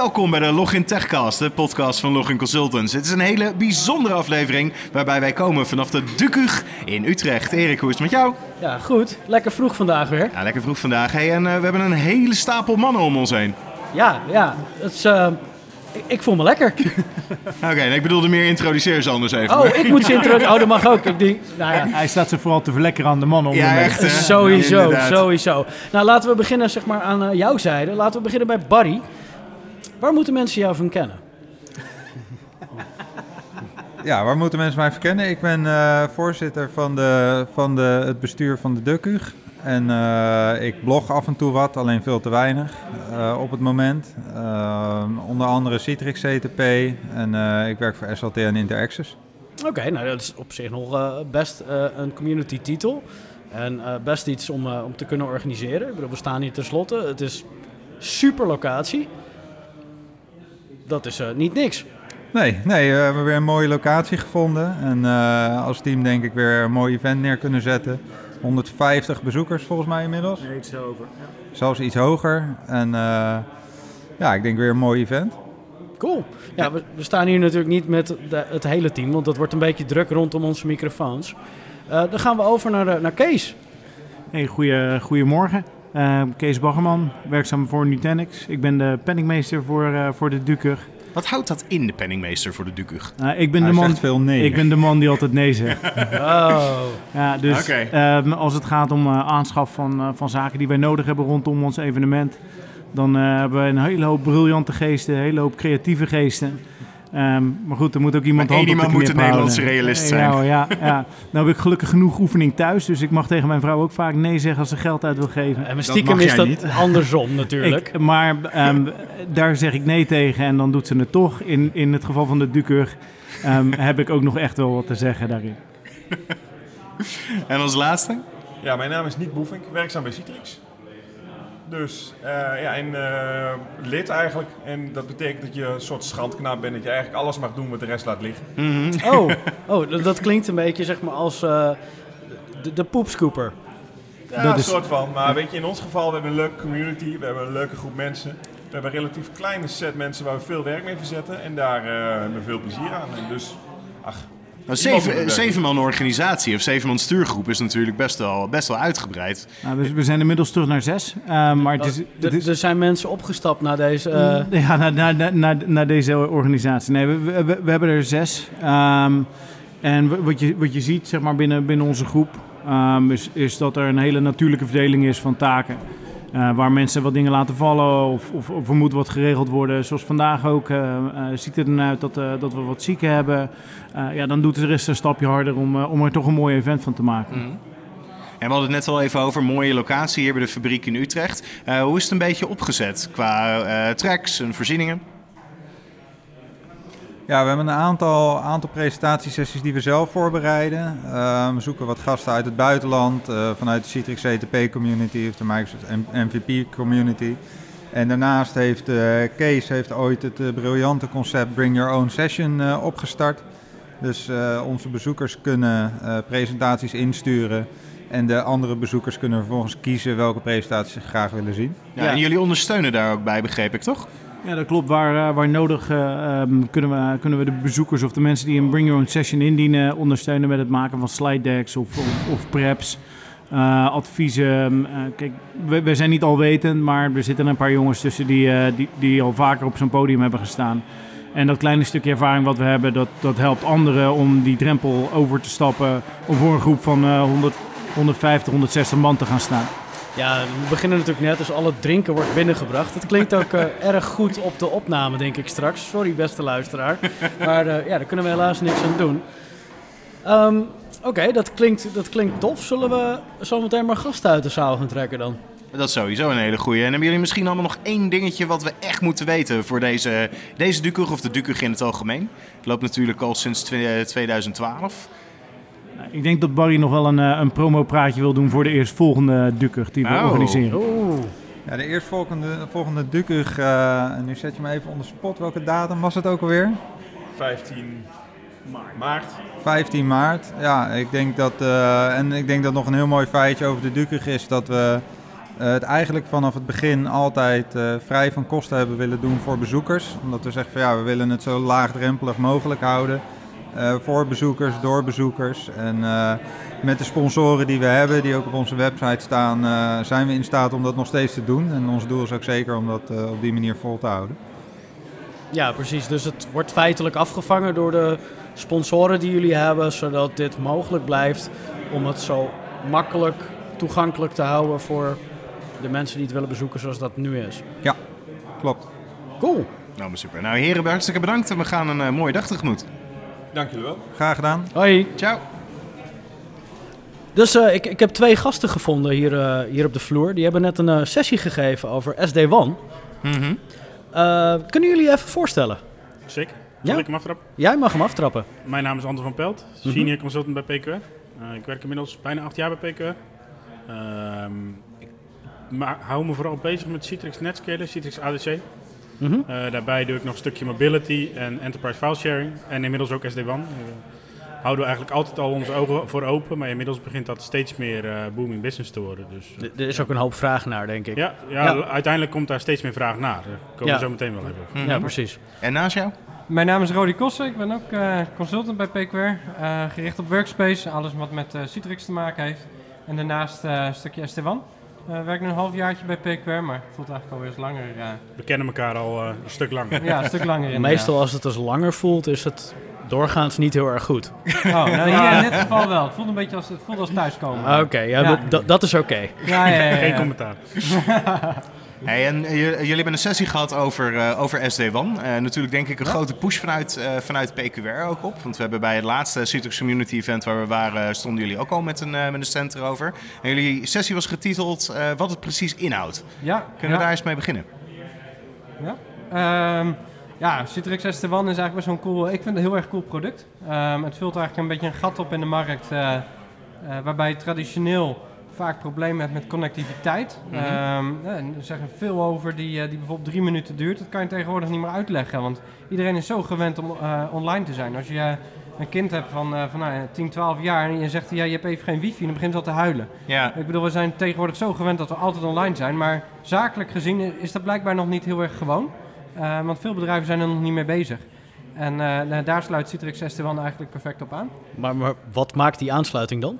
Welkom bij de Login Techcast, de podcast van Login Consultants. Het is een hele bijzondere aflevering waarbij wij komen vanaf de Dukug in Utrecht. Erik, hoe is het met jou? Ja, goed. Lekker vroeg vandaag weer. Ja, lekker vroeg vandaag. Hey, en eh, we hebben een hele stapel mannen om ons heen. Ja, ja. Het is, eh, ik, ik voel me lekker. Oké, en ik bedoelde meer introduceer ze anders even. Oh, ik moet ze introduceren. Oh, dat mag ook. Ik denk, nou ja. Hij staat ze vooral te verlekkeren aan de mannen. Ja, onderweg. echt. hè? Sowieso, sowieso. Nou, laten we beginnen zeg maar, aan eh, jouw zijde. Laten we beginnen bij Barry. Waar moeten mensen jou van kennen? Ja, waar moeten mensen mij verkennen? Ik ben eh, voorzitter van, de, van de, het bestuur van de Dukug. En eh, ik blog af en toe wat, alleen veel te weinig eh, op het moment. Onder andere Citrix CTP en ik werk voor SLT en Interaccess. Oké, nou dat is op zich nog best een community titel. En best iets om, om te kunnen organiseren. Ik bedoel, we staan hier tenslotte. Het is super locatie. Dat is eh, niet niks. Nee, nee, we hebben weer een mooie locatie gevonden. En eh, als team denk ik weer een mooi event neer kunnen zetten. 150 bezoekers volgens mij inmiddels. Nee, iets over. Zelfs iets hoger. En eh, ja, ik denk weer een mooi event. Cool. Ja, we, we staan hier natuurlijk niet met de- het hele team, want dat wordt een beetje druk rondom onze microfoons. Eh, dan gaan we over naar, eh, naar Kees. Hey, goeie, goedemorgen. Eh, Kees Baggerman, werkzaam voor Nutanix. Ik ben de penningmeester voor, eh, voor de Dukug. Wat houdt dat in, de penningmeester voor de Dukug? Eh, ik, ben Hij de man, zegt veel nee. ik ben de man die altijd nee zegt. Oh. Ja, dus ehm, als het gaat om eh, aanschaf van, eh, van zaken die wij nodig hebben rondom ons evenement, dan eh, hebben we een hele hoop briljante geesten, een hele hoop creatieve geesten. Ehm, maar goed, er moet ook iemand hand op de iemand moet een. Nederlandse realist zijn. Ja, ja, ja. Nou heb ik gelukkig genoeg oefening thuis, dus ik mag tegen mijn vrouw ook vaak nee zeggen als ze geld uit wil geven. En stiekem is dat niet. andersom natuurlijk. Ik, maar ehm, daar zeg ik nee tegen en dan doet ze het toch. In, in het geval van de Dukeur ehm, heb ik ook nog echt wel wat te zeggen daarin. En als laatste? Ja, mijn naam is Nick Boefink, werkzaam bij Citrix. Dus eh, ja, en eh, lid eigenlijk. En dat betekent dat je een soort schandknaap bent. Dat je eigenlijk alles mag doen wat de rest laat liggen. Oh, oh dat, klinkt een beetje zeg maar als eh, de, de poepscooper. Ja, Dat een is- soort van. Maar weet je, in ons geval, we hebben een leuke community. We hebben een leuke groep mensen. We hebben een relatief kleine set mensen waar we veel werk mee verzetten. En daar eh, hebben we veel plezier aan. En dus, ach, Een Iemand moet zeven, het zeven man organisatie of zeven man stuurgroep is natuurlijk best wel, best wel uitgebreid. Nou, we, we zijn inmiddels terug naar zes. ehm, maar het is, Er- het is, Er zijn mensen opgestapt naar deze... eh, ja, naar, naar, naar, deze organisatie. Nee, we, we, hebben er zes. Ehm, en wat je, wat je ziet zeg maar, binnen, binnen onze groep ehm, is, is dat er een hele natuurlijke verdeling is van taken. Eh, waar mensen wat dingen laten vallen of, of, of er moet wat geregeld worden. Zoals vandaag ook eh, eh, ziet het er uit dat, dat we wat zieken hebben. Ja, dan doet de rest een stapje harder om, om er toch een mooi event van te maken. En we hadden het net al even over mooie locatie hier bij de fabriek in Utrecht. Hoe is het een beetje opgezet qua tracks en voorzieningen? Ja, we hebben een aantal, aantal presentatiesessies die we zelf voorbereiden. Eh, we zoeken wat gasten uit het buitenland, eh, vanuit de Citrix CTP community of de Microsoft MVP community. En daarnaast heeft eh, Kees heeft ooit het eh, briljante concept Bring Your Own Session opgestart. Dus onze bezoekers kunnen presentaties insturen en de andere bezoekers kunnen vervolgens kiezen welke presentaties ze graag willen zien. Ja. En jullie ondersteunen daar ook bij, begreep ik toch? Ja, dat klopt. Waar, eh, waar nodig eh, ehm, kunnen, we, kunnen we de bezoekers of de mensen die een Bring Your Own Session indienen ondersteunen met het maken van slide decks of, of, preps. eh, adviezen. Eh, kijk, we, zijn niet alwetend, maar er zitten een paar jongens tussen die, die, die al vaker op zo'n podium hebben gestaan. En dat kleine stukje ervaring wat we hebben, dat, dat helpt anderen om die drempel over te stappen. Om voor een groep van eh 100, 150, 160 man te gaan staan. Ja, we beginnen natuurlijk net, dus al het drinken wordt binnengebracht. Het klinkt ook eh, erg goed op de opname, denk ik straks. Sorry, beste luisteraar. Maar eh, ja, daar kunnen we helaas niks aan doen. Ehm, Oké, dat, klinkt, dat klinkt tof. Zullen we zometeen maar gasten uit de zaal gaan trekken dan? Dat is sowieso een hele goeie. En hebben jullie misschien allemaal nog één dingetje wat we echt moeten weten voor deze, deze Dukug of de Dukug in het algemeen? Het loopt natuurlijk al sinds twe- 2012. Ik denk dat Barry nog wel een, eh, een promo-praatje wil doen voor de eerstvolgende Dukker die we Oh. organiseren. Ja, de eerstvolgende volgende Dukug, eh, en nu zet je me even onder spot. Welke datum was het ook alweer? 15 maart. 15 maart. Ja, ik denk dat, eh, en ik denk dat nog een heel mooi feitje over de Dukug is dat we eh, het eigenlijk vanaf het begin altijd eh, vrij van kosten hebben willen doen voor bezoekers. Omdat we zeggen van ja, we willen het zo laagdrempelig mogelijk houden. Eh, voor bezoekers, door bezoekers. En eh, met de sponsoren die we hebben, die ook op onze website staan, eh, zijn we in staat om dat nog steeds te doen. En ons doel is ook zeker om dat op die manier vol te houden. Ja, precies. Dus het wordt feitelijk afgevangen door de sponsoren die jullie hebben, zodat dit mogelijk blijft om het zo makkelijk toegankelijk te houden voor de mensen die het willen bezoeken zoals dat nu is. Klopt. Cool. Nou, maar super. Nou, heren, hartstikke bedankt en we gaan een mooie dag tegemoet. Dank jullie wel. Graag gedaan. Hoi. Ciao. Dus eh, ik, ik heb twee gasten gevonden hier, eh, hier op de vloer. Die hebben net een eh, sessie gegeven over SD-WAN. Mhm. Eh, kunnen jullie je even voorstellen? Zeker. Ja? Zal ik hem aftrappen? Jij mag hem aftrappen. Mijn naam is Anton van Pelt, senior consultant bij PQR. Eh, ik werk inmiddels bijna acht jaar bij PQR. Ehm, ik hou me vooral bezig met Citrix Netscaler, Citrix ADC. Mhm. Eh, daarbij doe ik nog een stukje mobility en enterprise file sharing. En inmiddels ook SD-WAN. Eh, houden we eigenlijk altijd al onze ogen voor open. Maar inmiddels begint dat steeds meer eh, booming business te worden. Dus, D- Er is ook een hoop vraag naar, denk ik. ja, ja, Ja. uiteindelijk komt daar steeds meer vraag naar. Daar komen Ja. we zo meteen wel even op. Mhm. Ja, precies. En naast jou? Mijn naam is Rodi Kossen, ik ben ook eh, consultant bij PQR, eh, gericht op workspace, alles wat met eh, Citrix te maken heeft. En daarnaast eh, een stukje SD-WAN. Eh werk nu een halfjaartje bij PQR, maar het voelt eigenlijk alweer eens langer. We kennen elkaar al eh, een stuk langer. ja, een stuk langer in. Meestal als het dus langer voelt, is het doorgaans niet heel erg goed. Oh, nou hier in dit geval wel. Het voelt een beetje als, het voelt als thuiskomen. Oké, ja, Ja. dat- is oké. Ja, ja, ja, ja. Geen commentaar. Hey, en eh, jullie hebben een sessie gehad over, eh, over SD-WAN. Eh, natuurlijk denk ik een grote push vanuit, vanuit PQR ook op. Want we hebben bij het laatste Citrix Community Event waar we waren, stonden jullie ook al met een, met een stand erover. En jullie sessie was getiteld wat het precies inhoudt. Ja, Kunnen we daar eens mee beginnen? Ja. Ehm, ja, Citrix SD-WAN is eigenlijk best wel een cool... Ik vind het een heel erg cool product. Ehm, het vult eigenlijk een beetje een gat op in de markt... waarbij traditioneel vaak problemen hebt met connectiviteit. Ehm, ja, en er zeggen veel over die, eh, die bijvoorbeeld drie minuten duurt. Dat kan je tegenwoordig niet meer uitleggen. Want iedereen is zo gewend om eh, online te zijn. Als je een kind hebt van, eh, van nou, ja, 10, 12 jaar... en je zegt, ja, je hebt even geen wifi... dan begint ze al te huilen. Ja, Ik bedoel, we zijn tegenwoordig zo gewend dat we altijd online zijn. Maar zakelijk gezien is dat blijkbaar nog niet heel erg gewoon. Eh, want veel bedrijven zijn er nog niet mee bezig. En daar sluit Citrix SD-WAN eigenlijk perfect op aan. Maar, maar wat maakt die aansluiting dan?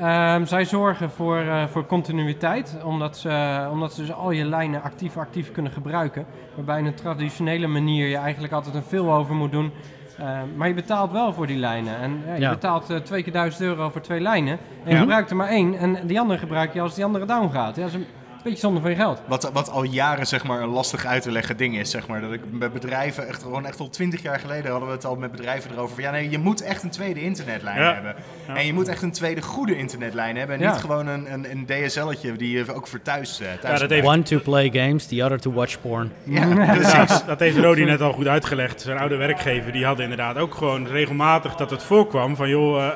Ehm, zij zorgen voor, eh, voor continuïteit, omdat ze, omdat ze dus al je lijnen actief actief kunnen gebruiken. Waarbij in een traditionele manier je eigenlijk altijd een veel over moet doen. Eh, maar je betaalt wel voor die lijnen. En ja, je Ja. betaalt eh, twee keer duizend euro voor twee lijnen. En je gebruikt er maar één. En die andere gebruik je als die andere down gaat. Ja, dat is een beetje zonde van je geld. wat, wat al jaren zeg maar, een lastig uit te leggen ding is. Zeg maar, dat ik met bedrijven, echt, gewoon echt al twintig jaar geleden hadden we het al met bedrijven erover. Van, ja, nee, je moet echt een tweede internetlijn Ja. hebben. Ja. En je moet echt een tweede goede internetlijn hebben. En Ja. niet gewoon een, een, een DSL'tje die je ook voor thuis, eh, thuis Ja, dat heeft, One to play games, the other to watch porn. Ja, precies. dat heeft Rodi net al goed uitgelegd. Zijn oude werkgever die had inderdaad ook gewoon regelmatig dat het voorkwam van joh, eh,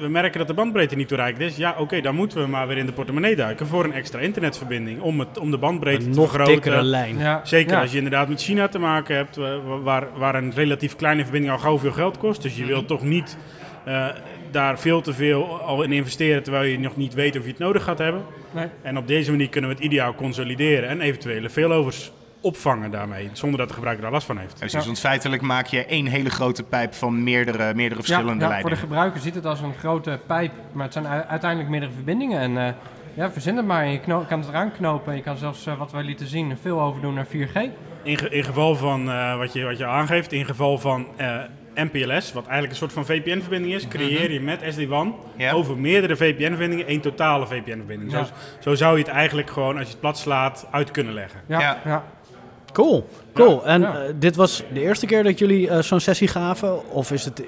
we merken dat de bandbreedte niet toereikend is. Ja, oké, dan moeten we maar weer in de portemonnee duiken voor een extra internetverbinding om, het, om de bandbreedte Een te nog vergroten. dikkere lijn. Ja. Zeker Ja. als je inderdaad met China te maken hebt, waar, waar een relatief kleine verbinding al gauw veel geld kost. Dus je wilt toch niet eh, daar veel te veel al in investeren terwijl je nog niet weet of je het nodig gaat hebben. Nee. En op deze manier kunnen we het ideaal consolideren en eventuele failovers opvangen daarmee, zonder dat de gebruiker daar last van heeft. Precies, want feitelijk maak je één hele grote pijp van meerdere, meerdere verschillende ja, ja, lijnen. voor de gebruiker ziet het als een grote pijp, maar het zijn uiteindelijk meerdere verbindingen. En eh, ja, verzin het maar. Je kan het eraan knopen. Je kan zelfs, eh, wat wij lieten zien, veel overdoen naar 4G. In, ge- in geval van eh, wat, je, wat je aangeeft, in geval van eh, MPLS, wat eigenlijk een soort van VPN-verbinding is, creëer je met SD-WAN Ja. over meerdere VPN-verbindingen één totale VPN-verbinding. Ja. Zo, zo zou je het eigenlijk gewoon, als je het plat slaat, uit kunnen leggen. Ja, Ja. ja. Cool, cool. En ja. eh, dit was de eerste keer dat jullie eh, zo'n sessie gaven? Of is het,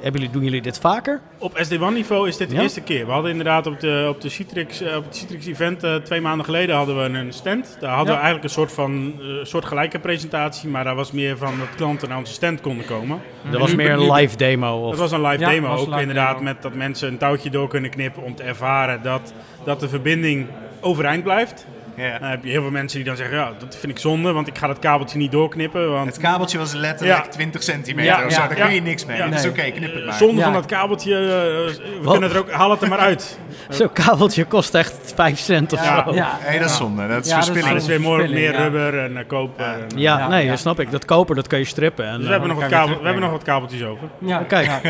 hebben jullie, doen jullie dit vaker? Op SD-WAN-niveau is dit de Ja? eerste keer. We hadden inderdaad op, de, op, de Citrix, eh, op het Citrix-event eh, twee maanden geleden hadden we een stand. Daar hadden Ja. we eigenlijk een soort van eh, soort gelijke presentatie, maar daar was meer van dat klanten naar onze stand konden komen. Dat was nu- meer een live demo? Of... Dat was een live Ja, demo ook live inderdaad, demo. met dat mensen een touwtje door kunnen knippen om te ervaren dat, dat de verbinding overeind blijft. Ja. Dan heb je heel veel mensen die dan zeggen, ja, dat vind ik zonde, want ik ga dat kabeltje niet doorknippen. Want Het kabeltje was letterlijk Ja. 20 centimeter Ja, of zo. ja, Daar ja. kun je niks mee. Ja. Dat is oké, knip het maar. zonde Ja. van dat kabeltje, eh, we Wat? kunnen er ook, haal het er maar uit. Zo'n kabeltje kost echt 5 cent of Ja. zo. Ja. Nee, dat is zonde. Dat is verspilling. dat is weer mooi, meer ja. rubber en eh, koper. en- Ja, Ja, nee, ja. dat snap ik. Dat koper, dat kan je strippen. En, Dus we eh, hebben, nog wat kabel, we hebben nog wat kabeltjes over. Ja, Kijk.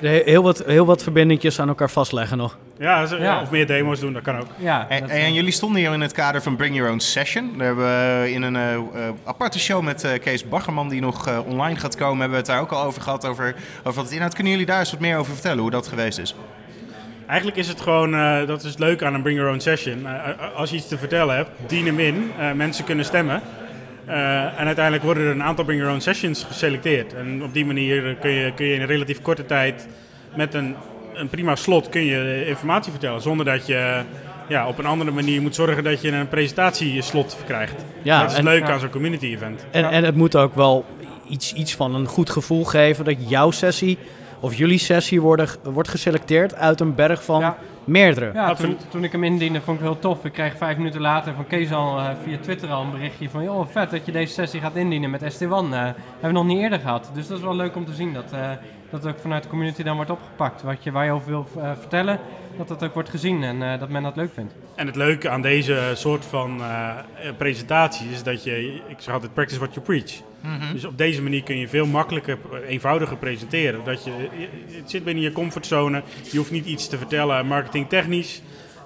he- heel, wat, heel wat verbindingjes aan elkaar vastleggen nog. Ja, ze- Ja. of meer demo's doen, dat kan ook. Ja, En, dat- en jullie stonden hier in het kader van Bring Your Own Session. Daar hebben we in een eh, eh, aparte show met eh, Kees Baggerman, die nog eh, online gaat komen, hebben we het daar ook al over gehad, over, over wat het inhoudt. Kunnen jullie daar eens wat meer over vertellen, hoe dat geweest is? Eigenlijk is het gewoon, eh, dat is leuk aan een Bring Your Own Session. Eh, eh, als je iets te vertellen hebt, dien hem in. Eh, mensen kunnen stemmen. Eh, en uiteindelijk worden er een aantal Bring Your Own Sessions geselecteerd. En op die manier kun je, kun je in een relatief korte tijd met een, een prima slot kun je informatie vertellen. Zonder dat je ja, op een andere manier moet zorgen dat je een presentatieslot krijgt. Ja, dat is en- leuk ja. aan zo'n community event. En, en het moet ook wel iets, iets van een goed gevoel geven dat jouw sessie of jullie sessie worden, wordt geselecteerd uit een berg van Ja. meerdere. Ja, toen, toen ik hem indiende vond ik het heel tof. Ik kreeg vijf minuten later van Kees al eh, via Twitter al een berichtje van... joh, vet dat je deze sessie gaat indienen met ST1. eh hebben we nog niet eerder gehad. Dus dat is wel leuk om te zien dat eh, dat ook vanuit de community dan wordt opgepakt. Wat je, waar je over wil eh, vertellen, dat dat ook wordt gezien en eh, dat men dat leuk vindt. En het leuke aan deze soort van eh, presentatie is dat je, ik zeg altijd, practice what you preach. Dus op deze manier kun je veel makkelijker, eenvoudiger presenteren. Dat je, je- het zit binnen je comfortzone, je hoeft niet iets te vertellen marketingtechnisch.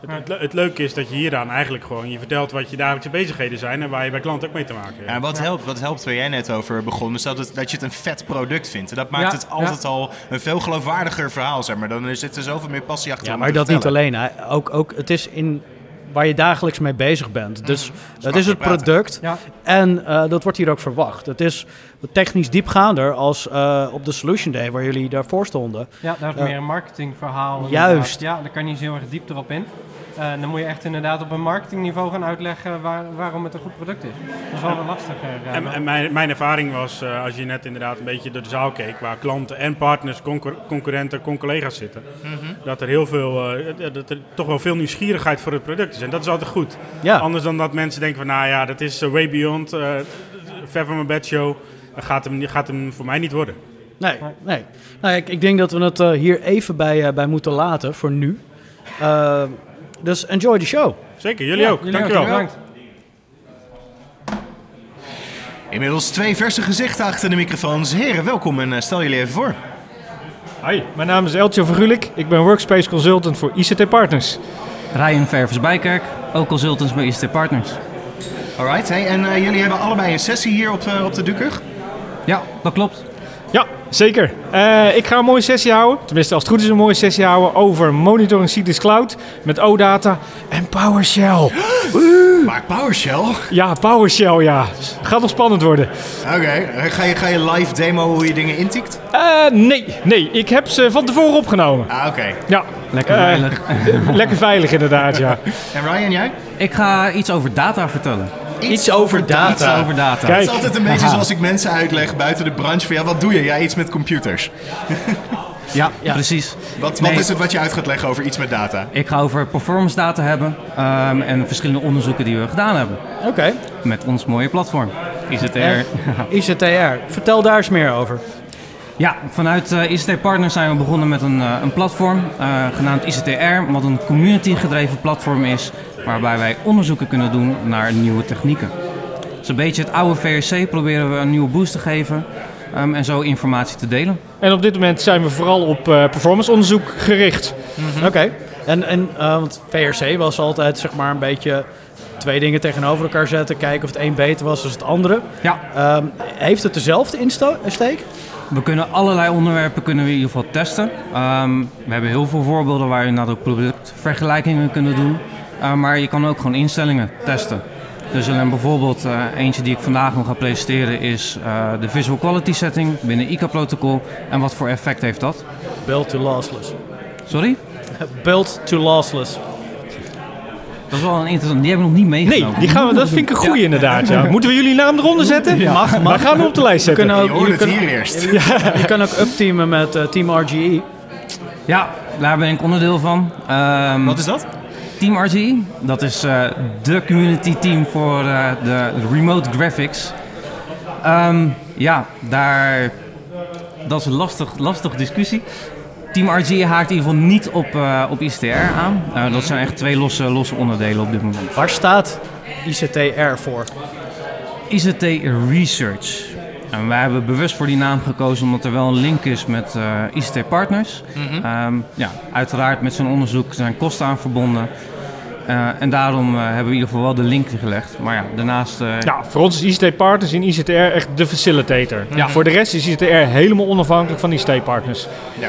Het, het, le- het leuke is dat je hieraan eigenlijk gewoon, je vertelt wat je dagelijkse bezigheden zijn en waar je bij klanten ook mee te maken hebt. Ja, wat, helpt, wat helpt waar jij net over begon, is dat, het, dat je het een vet product vindt. En dat maakt Ja, het altijd al een veel geloofwaardiger verhaal, zeg maar. Dan zit er zoveel meer passie achter Ja, maar dat niet alleen. Hè. Ook, ook, het is in waar je dagelijks mee bezig bent. Dus het is het product Ja, en eh, dat wordt hier ook verwacht. Het is technisch diepgaander als eh, op de Solution Day waar jullie daarvoor stonden. ja daar is meer een marketingverhaal. Juist. inderdaad. Ja, daar kan je niet zo heel erg diep erop in. Eh, dan moet je echt inderdaad op een marketingniveau gaan uitleggen waar, waarom het een goed product is. Dat is wel wat lastiger. eh, En, en mijn, mijn ervaring was, eh, als je net inderdaad een beetje door de zaal keek, waar klanten en partners, concur- concurrenten, con-collega's zitten, dat er heel veel, eh, dat er toch wel veel nieuwsgierigheid voor het product is. En dat is altijd goed. Ja, Anders dan dat mensen denken van, nou ja, dat is way beyond, eh ver van mijn bedshow, dat gaat hem, gaat hem voor mij niet worden. nee, nee. Nou, ik, ik denk dat we het eh, hier even bij, bij moeten laten voor nu. Dus enjoy the show. Zeker, jullie Ja, ook. jullie Dankjewel. bedankt. Inmiddels twee verse gezichten achter de microfoons. Heren, welkom en eh, stel jullie even voor. Hi, mijn naam is Eltje Vergulik. Ik ben Workspace Consultant voor ICT Partners. Ryan Ververs Bijkerk, ook consultants bij ICT Partners. Alright, hey, en eh, jullie hebben allebei een sessie hier op, eh, op de Dukug. Ja, dat klopt. Ja, zeker. Eh, ik ga een mooie sessie houden, tenminste als het goed is een mooie sessie houden, over Monitoring Citrix Cloud met OData en PowerShell. Maar PowerShell? Ja, PowerShell, ja. Gaat nog spannend worden. Oké, eh, ga, je, ga je live demo hoe je dingen intikt? Eh, nee, nee, ik heb ze van tevoren opgenomen. Ah, oké. Ja, Lekker veilig. lekker veilig inderdaad, ja. En Ryan, jij? Ik ga iets over data vertellen. Iets over data. Iets over data. Kijk. Het is altijd een beetje zoals ik mensen uitleg buiten de branche van ja, wat doe je? Ja, iets met computers. Ja, Ja. precies. Wat, Nee. wat is het wat je uit gaat leggen over iets met data? Ik ga over performance data hebben ehm, en verschillende onderzoeken die we gedaan hebben. Oké, Met ons mooie platform. ICTR. En- ICTR. Vertel daar eens meer over. Ja, vanuit eh, ICT Partners zijn we begonnen met een, eh, een platform eh, genaamd ICTR, wat een community gedreven platform is, waarbij wij onderzoeken kunnen doen naar nieuwe technieken. Dus een beetje het oude VRC proberen we een nieuwe boost te geven ehm, en zo informatie te delen. En op dit moment zijn we vooral op eh performanceonderzoek gericht. Oké. En, en eh, want VRC was altijd zeg maar een beetje twee dingen tegenover elkaar zetten. Kijken of het een beter was dan het andere. Ja, Ehm, heeft het dezelfde insto- insteek? We kunnen allerlei onderwerpen kunnen we in ieder geval testen. Ehm, we hebben heel veel voorbeelden waar je inderdaad ook productvergelijkingen kunnen doen. Uh, maar je kan ook gewoon instellingen testen. Dus alleen bijvoorbeeld uh, eentje die ik vandaag nog ga presenteren is uh, de visual quality setting binnen ICA-protocol. En wat voor effect heeft dat? Build to lossless. Sorry? Build to lossless. Dat is wel een interessant. Die hebben we nog niet meegenomen. Nee, die gaan we, dat vind ik een goeie inderdaad. Ja. Moeten we jullie naam eronder zetten? Mag, mag. Maar gaan we op de lijst Je zetten. kan Je ook, hoort je het kan, hier eerst. je kan ook upteamen met eh, Team RGE. Ja, daar ben ik onderdeel van. Um, Wat is dat? Team RG. Dat is eh, de community team voor eh, de remote graphics. Ehm, ja, daar... Dat is een lastig, lastige discussie. Team RG haakt in ieder geval niet op, eh, op ICTR aan. Eh, dat zijn echt twee losse, losse onderdelen op dit moment. Waar staat ICTR voor? ICT Research. En wij hebben bewust voor die naam gekozen omdat er wel een link is met eh, ICT Partners. Ehm, ja, uiteraard met zo'n onderzoek zijn kosten aan verbonden. Eh, en daarom eh, hebben we in ieder geval wel de link gelegd. Maar ja, daarnaast... eh, Ja, voor ons is ICT Partners in ICTR echt de facilitator. Ja. Voor de rest is ICTR helemaal onafhankelijk van ICT Partners. Ja.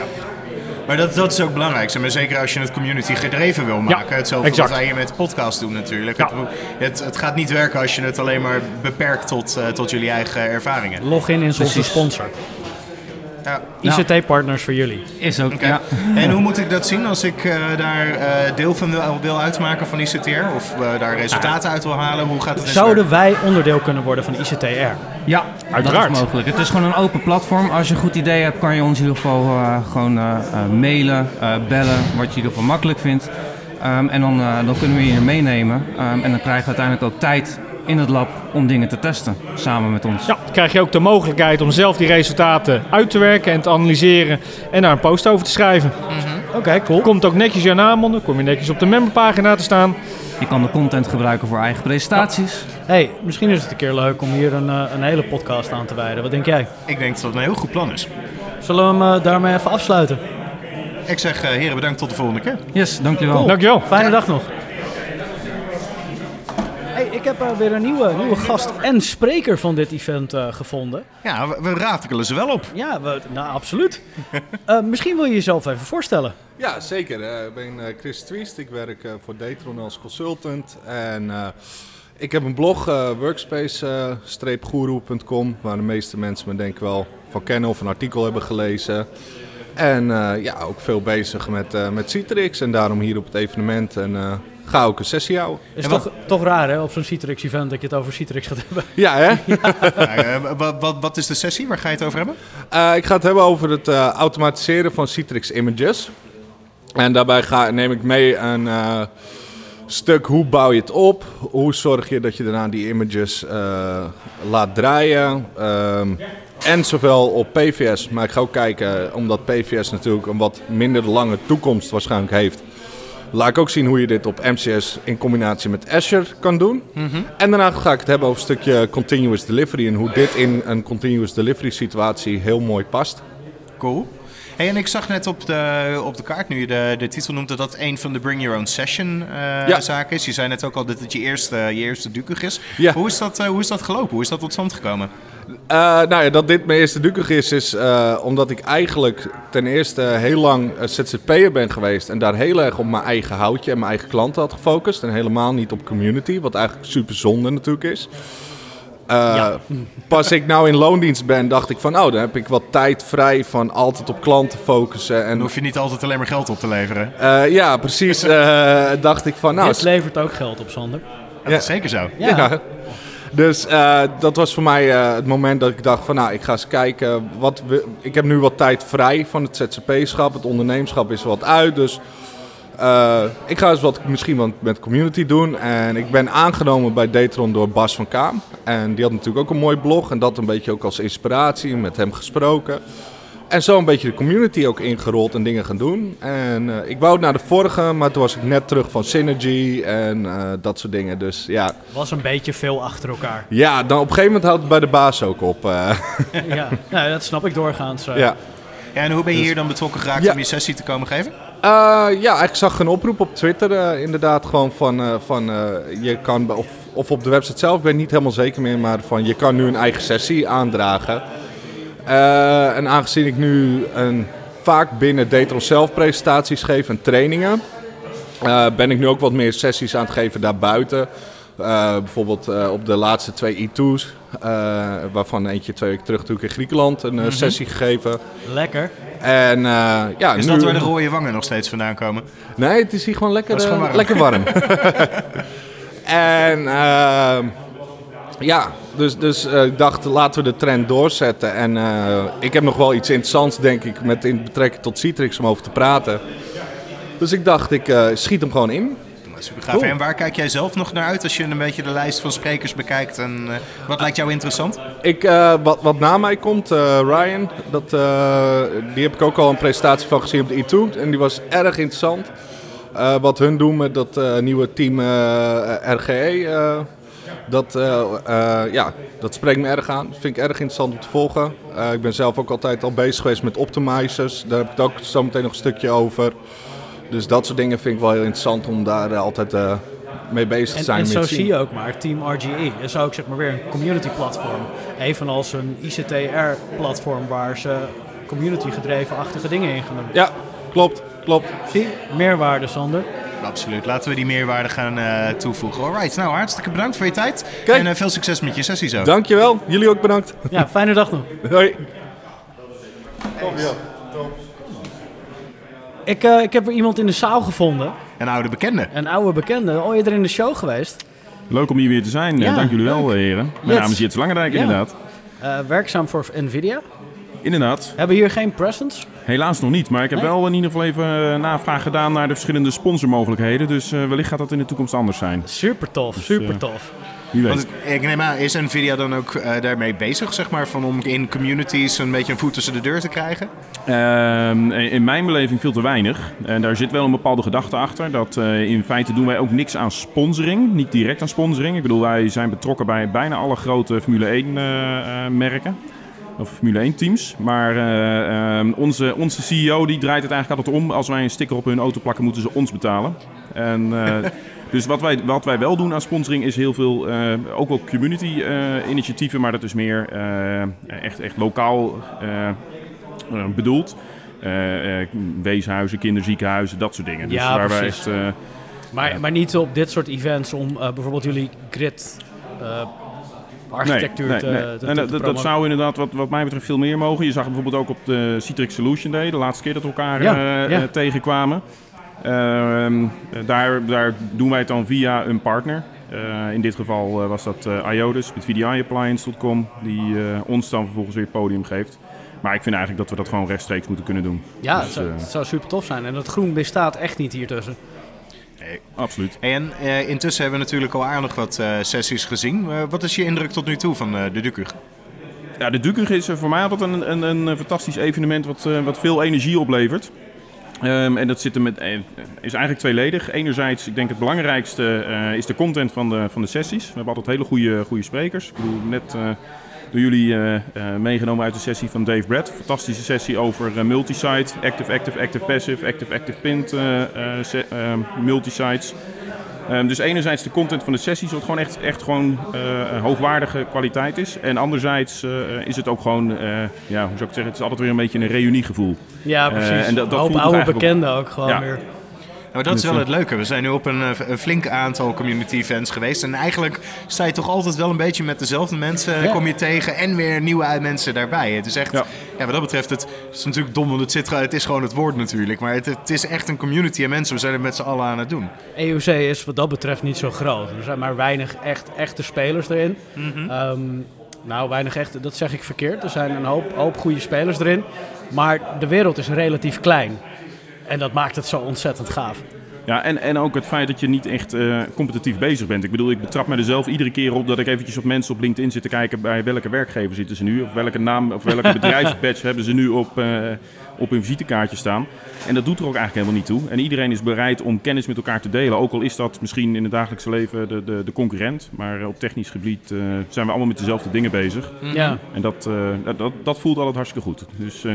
Maar dat, dat is ook belangrijk. maar, zeker als je het community gedreven wil maken. Hetzelfde exact. wat wij hier met de podcast doen natuurlijk. Ja. Het, het, gaat niet werken als je het alleen maar beperkt tot, eh, tot jullie eigen ervaringen. Login is onze sponsor. Ja. ICT-partners voor jullie. is ook. En hoe moet ik dat zien als ik eh, daar eh, deel van wil, wil uitmaken van ICTR? Of eh, daar resultaten uit wil halen? Hoe gaat het Zouden wij onderdeel kunnen worden van ICTR? Ja, Uiteraard. dat is mogelijk. Het is gewoon een open platform. Als je een goed idee hebt, kan je ons in ieder geval eh, gewoon mailen, eh, bellen, wat je in ieder geval makkelijk vindt. Ehm, en dan, eh, dan kunnen we je meenemen. Ehm, en dan krijg je uiteindelijk ook tijd in het lab om dingen te testen, samen met ons. Ja, dan krijg je ook de mogelijkheid om zelf die resultaten uit te werken en te analyseren en daar een post over te schrijven. Oké, cool. Komt ook netjes je naam onder, kom je netjes op de memberpagina te staan. Je kan de content gebruiken voor eigen presentaties. hey, misschien is het een keer leuk om hier een, eh, een hele podcast aan te wijden. Wat denk jij? Ik denk dat het een heel goed plan is. Zullen we hem eh, daarmee even afsluiten? Ik zeg, eh, heren, bedankt tot de volgende keer. Yes, dankjewel. Dankjewel. Fijne dag nog. Ik heb eh, weer een nieuwe, nieuwe gast en spreker van dit event eh, gevonden. Ja, we, we ratelen ze wel op. Ja, we, nou absoluut. Eh, misschien wil je jezelf even voorstellen. Ja, zeker. Eh, ik ben eh, Chris Twiest. Ik werk eh, voor Datron als consultant. En eh, ik heb een blog, eh workspace-guru.com, waar de meeste mensen me denk ik wel van kennen of een artikel hebben gelezen. En eh, ja, ook veel bezig met, eh, met Citrix en daarom hier op het evenement. En eh, ga ook een sessie houden. Is toch, toch raar hè, op zo'n Citrix-event dat je het over Citrix gaat hebben. Ja, hè? Ja, eh, wat, wat, wat is de sessie? Waar ga je het over hebben? Eh, ik ga het hebben over het eh, automatiseren van Citrix Images. En daarbij ga, neem ik mee een eh, stuk hoe bouw je het op. Hoe zorg je dat je daarna die images eh, laat draaien. Ehm, en zowel op PVS, maar ik ga ook kijken, omdat PVS natuurlijk een wat minder lange toekomst waarschijnlijk heeft. Laat ik ook zien hoe je dit op MCS in combinatie met Azure kan doen. En daarna ga ik het hebben over een stukje continuous delivery en hoe dit in een continuous delivery situatie heel mooi past. Cool. En ik zag net op de, op de kaart, nu je de, de titel noemt, dat dat een van de Bring Your Own Session eh, Ja. zaken is. Je zei net ook al dat het je eerste, je eerste Dukug is. Ja. Hoe, is dat, eh, hoe is dat gelopen? Hoe is dat tot stand gekomen? Eh, nou ja, dat dit mijn eerste Dukig is, is omdat ik eigenlijk ten eerste heel lang ZZP'er ben geweest. En daar heel erg op mijn eigen houtje en mijn eigen klanten had gefocust. En helemaal niet op community, wat eigenlijk super zonde natuurlijk is. Eh, Pas ik nou in loondienst ben, dacht ik van, oh, dan heb ik wat tijd vrij van altijd op klanten focussen. Dan En hoef je niet altijd alleen maar geld op te leveren. eh, ja, precies, eh, dacht ik van, nou, Dit levert ook geld op, Sander. Ja, dat is zeker zo. Ja. Ja. Dus eh, dat was voor mij eh, het moment dat ik dacht van nou, ik ga eens kijken. Wat we, ik heb nu wat tijd vrij van het ZZP-schap. Het ondernemerschap is wat uit. Dus eh, ik ga eens wat misschien wat met community doen. En ik ben aangenomen bij Datron door Bas van Kaam. En die had natuurlijk ook een mooi blog. En dat een beetje ook als inspiratie. Met hem gesproken. En zo een beetje de community ook ingerold en dingen gaan doen. En eh, ik wou naar de vorige, maar toen was ik net terug van Synergy en eh, dat soort dingen. Dus ja, Was een beetje veel achter elkaar. ja, dan op een gegeven moment houdt het bij de baas ook op. ja, nou, dat snap ik doorgaans. ja. Ja, en hoe ben je hier dan betrokken geraakt Ja. om je sessie te komen geven? Eh, ja, ik zag een oproep op Twitter eh, inderdaad gewoon van, eh, van je kan, of, of op de website zelf, ik ben niet helemaal zeker meer, maar van je kan nu een eigen sessie aandragen. En aangezien ik nu een, vaak binnen Datron zelf presentaties geef en trainingen, ben ik nu ook wat meer sessies aan het geven daarbuiten. Eh, bijvoorbeeld eh, op de laatste twee E2's, eh, waarvan eentje twee weken terug natuurlijk in Griekenland een eh, sessie gegeven. Lekker. En ja, Is nu... dat waar de rode wangen nog steeds vandaan komen? Nee, het is hier gewoon lekker, gewoon warm. lekker warm. en ehm, ja, dus, dus ik dacht laten we de trend doorzetten. En ik heb nog wel iets interessants, denk ik, met in betrekking tot Citrix om over te praten. Dus ik dacht, ik schiet hem gewoon in. Super gaaf. En waar kijk jij zelf nog naar uit als je een beetje de lijst van sprekers bekijkt? En eh, wat lijkt jou interessant? Ik, eh, wat, wat na mij komt, eh, Ryan, dat, die heb ik ook al een presentatie van gezien op de E2. En die was erg interessant. Wat hun doen met dat nieuwe team RGE, dat, ja, dat spreekt me erg aan. Dat vind ik erg interessant om te volgen. Ik ben zelf ook altijd al bezig geweest met optimizers. Daar heb ik het ook zo meteen nog een stukje over. Dus dat soort dingen vind ik wel heel interessant om daar eh, altijd eh, mee bezig te zijn. en zo zie je ook maar, Team RGE is ook zeg maar weer een community platform. Evenals een ICTR platform waar ze community gedreven-achtige dingen in gaan doen. Ja, klopt, klopt. Zie, meerwaarde Sander. Absoluut. Laten we die meerwaarde gaan eh, toevoegen. Alright, nou hartstikke bedankt voor je tijd. Kijk. En veel succes met je sessie zo. Dankjewel, jullie ook bedankt. Ja, fijne dag nog. Hoi. Ik, eh, ik heb weer iemand in de zaal gevonden. Een oude bekende. Een oude bekende. Ooit eerder in de show geweest. Leuk om hier weer te zijn. Ja, Eh, Dank jullie wel, leuk. eh, heren. Mijn naam is Jits Langendijk, Ja. inderdaad. Eh, werkzaam voor Nvidia. Inderdaad. Hebben hier geen presence. Helaas nog niet, maar ik heb Nee? wel in ieder geval even navraag gedaan naar de verschillende sponsormogelijkheden. Dus eh, wellicht gaat dat in de toekomst anders zijn. Super tof, Dus, super tof. Want ik neem aan, is Nvidia dan ook eh, daarmee bezig, zeg maar, van om in communities een beetje een voet tussen de deur te krijgen? Ehm, in mijn beleving veel te weinig. En daar zit wel een bepaalde gedachte achter. Dat eh, in feite doen wij ook niks aan sponsoring. Niet direct aan sponsoring. Ik bedoel, wij zijn betrokken bij bijna alle grote Formule 1 eh, merken. Of Formule 1 teams. Maar eh, ehm, onze, onze CEO die draait het eigenlijk altijd om. Als wij een sticker op hun auto plakken, moeten ze ons betalen. En, dus wat wij, wat wij wel doen aan sponsoring is heel veel, eh, ook wel community eh, initiatieven. Maar dat is meer eh, echt, echt lokaal bedoeld. Weeshuizen, kinderziekenhuizen, dat soort dingen. Dus Ja, waar wij echt, Maar, maar niet op dit soort events om bijvoorbeeld jullie grid architectuur nee, te, nee, nee. te, En te dat, zou inderdaad wat, wat mij betreft veel meer mogen. Je zag bijvoorbeeld ook op de Citrix Solution Day, de laatste keer dat we elkaar Ja, ja. tegenkwamen. Ehm, daar, daar doen wij het dan via een partner. Eh, in dit geval eh, was dat eh IODIS met VDIappliance.com, die eh, ons dan vervolgens weer het podium geeft. Maar ik vind eigenlijk dat we dat gewoon rechtstreeks moeten kunnen doen. Ja, Dus, het, zou, het zou super tof zijn. En dat groen bestaat echt niet hier tussen. absoluut. Hey, en eh, intussen hebben we natuurlijk al aardig wat eh, sessies gezien. Wat is je indruk tot nu toe van eh, de DUCUG? Ja, de Dukug is voor mij altijd een, een, een fantastisch evenement wat, eh, wat veel energie oplevert. Ehm, en dat zit er met, eh, is eigenlijk tweeledig. Enerzijds, ik denk het belangrijkste eh, is de content van de, van de sessies. We hebben altijd hele goede, goede sprekers. Ik bedoel, net eh, door jullie meegenomen uit de sessie van Dave Brad. Fantastische sessie over multisite, active, active, active, passive, active, active, eh, multisites. Ehm, dus enerzijds de content van de sessies, wat gewoon echt, echt gewoon eh, hoogwaardige kwaliteit is. En anderzijds eh, is het ook gewoon, eh, ja, hoe zou ik het zeggen, het is altijd weer een beetje een reuniegevoel. Ja, precies. en dat, oude bekenden ook gewoon Ja. weer. Nou, dat is wel het leuke. We zijn nu op een, eh, een flink aantal community events geweest. En eigenlijk sta je toch altijd wel een beetje met dezelfde mensen Ja. kom je tegen. En weer nieuwe mensen daarbij. Het is echt, ja. Ja. wat dat betreft, het, is natuurlijk dom, want het, zit, het is gewoon het woord natuurlijk. Maar het, het is echt een community en mensen, we zijn het met z'n allen aan het doen. EUC is wat dat betreft niet zo groot. Er zijn maar weinig echt, echte spelers erin. Ehm, nou, weinig echte, dat zeg ik verkeerd. Er zijn een hoop, hoop goede spelers erin. Maar de wereld is relatief klein. En dat maakt het zo ontzettend gaaf. Ja, en, en ook het feit dat je niet echt eh, competitief bezig bent. Ik bedoel, ik betrap me er zelf iedere keer op dat ik eventjes op mensen op LinkedIn zit te kijken bij welke werkgever zitten ze nu. Of welke naam of welke bedrijfsbadge hebben ze nu op, eh, op hun visitekaartje staan. En dat doet er ook eigenlijk helemaal niet toe. En iedereen is bereid om kennis met elkaar te delen. Ook al is dat misschien in het dagelijkse leven de, de, de concurrent. Maar eh, op technisch gebied zijn we allemaal met dezelfde dingen bezig. Ja. En dat, dat, dat, dat voelt altijd hartstikke goed. Dus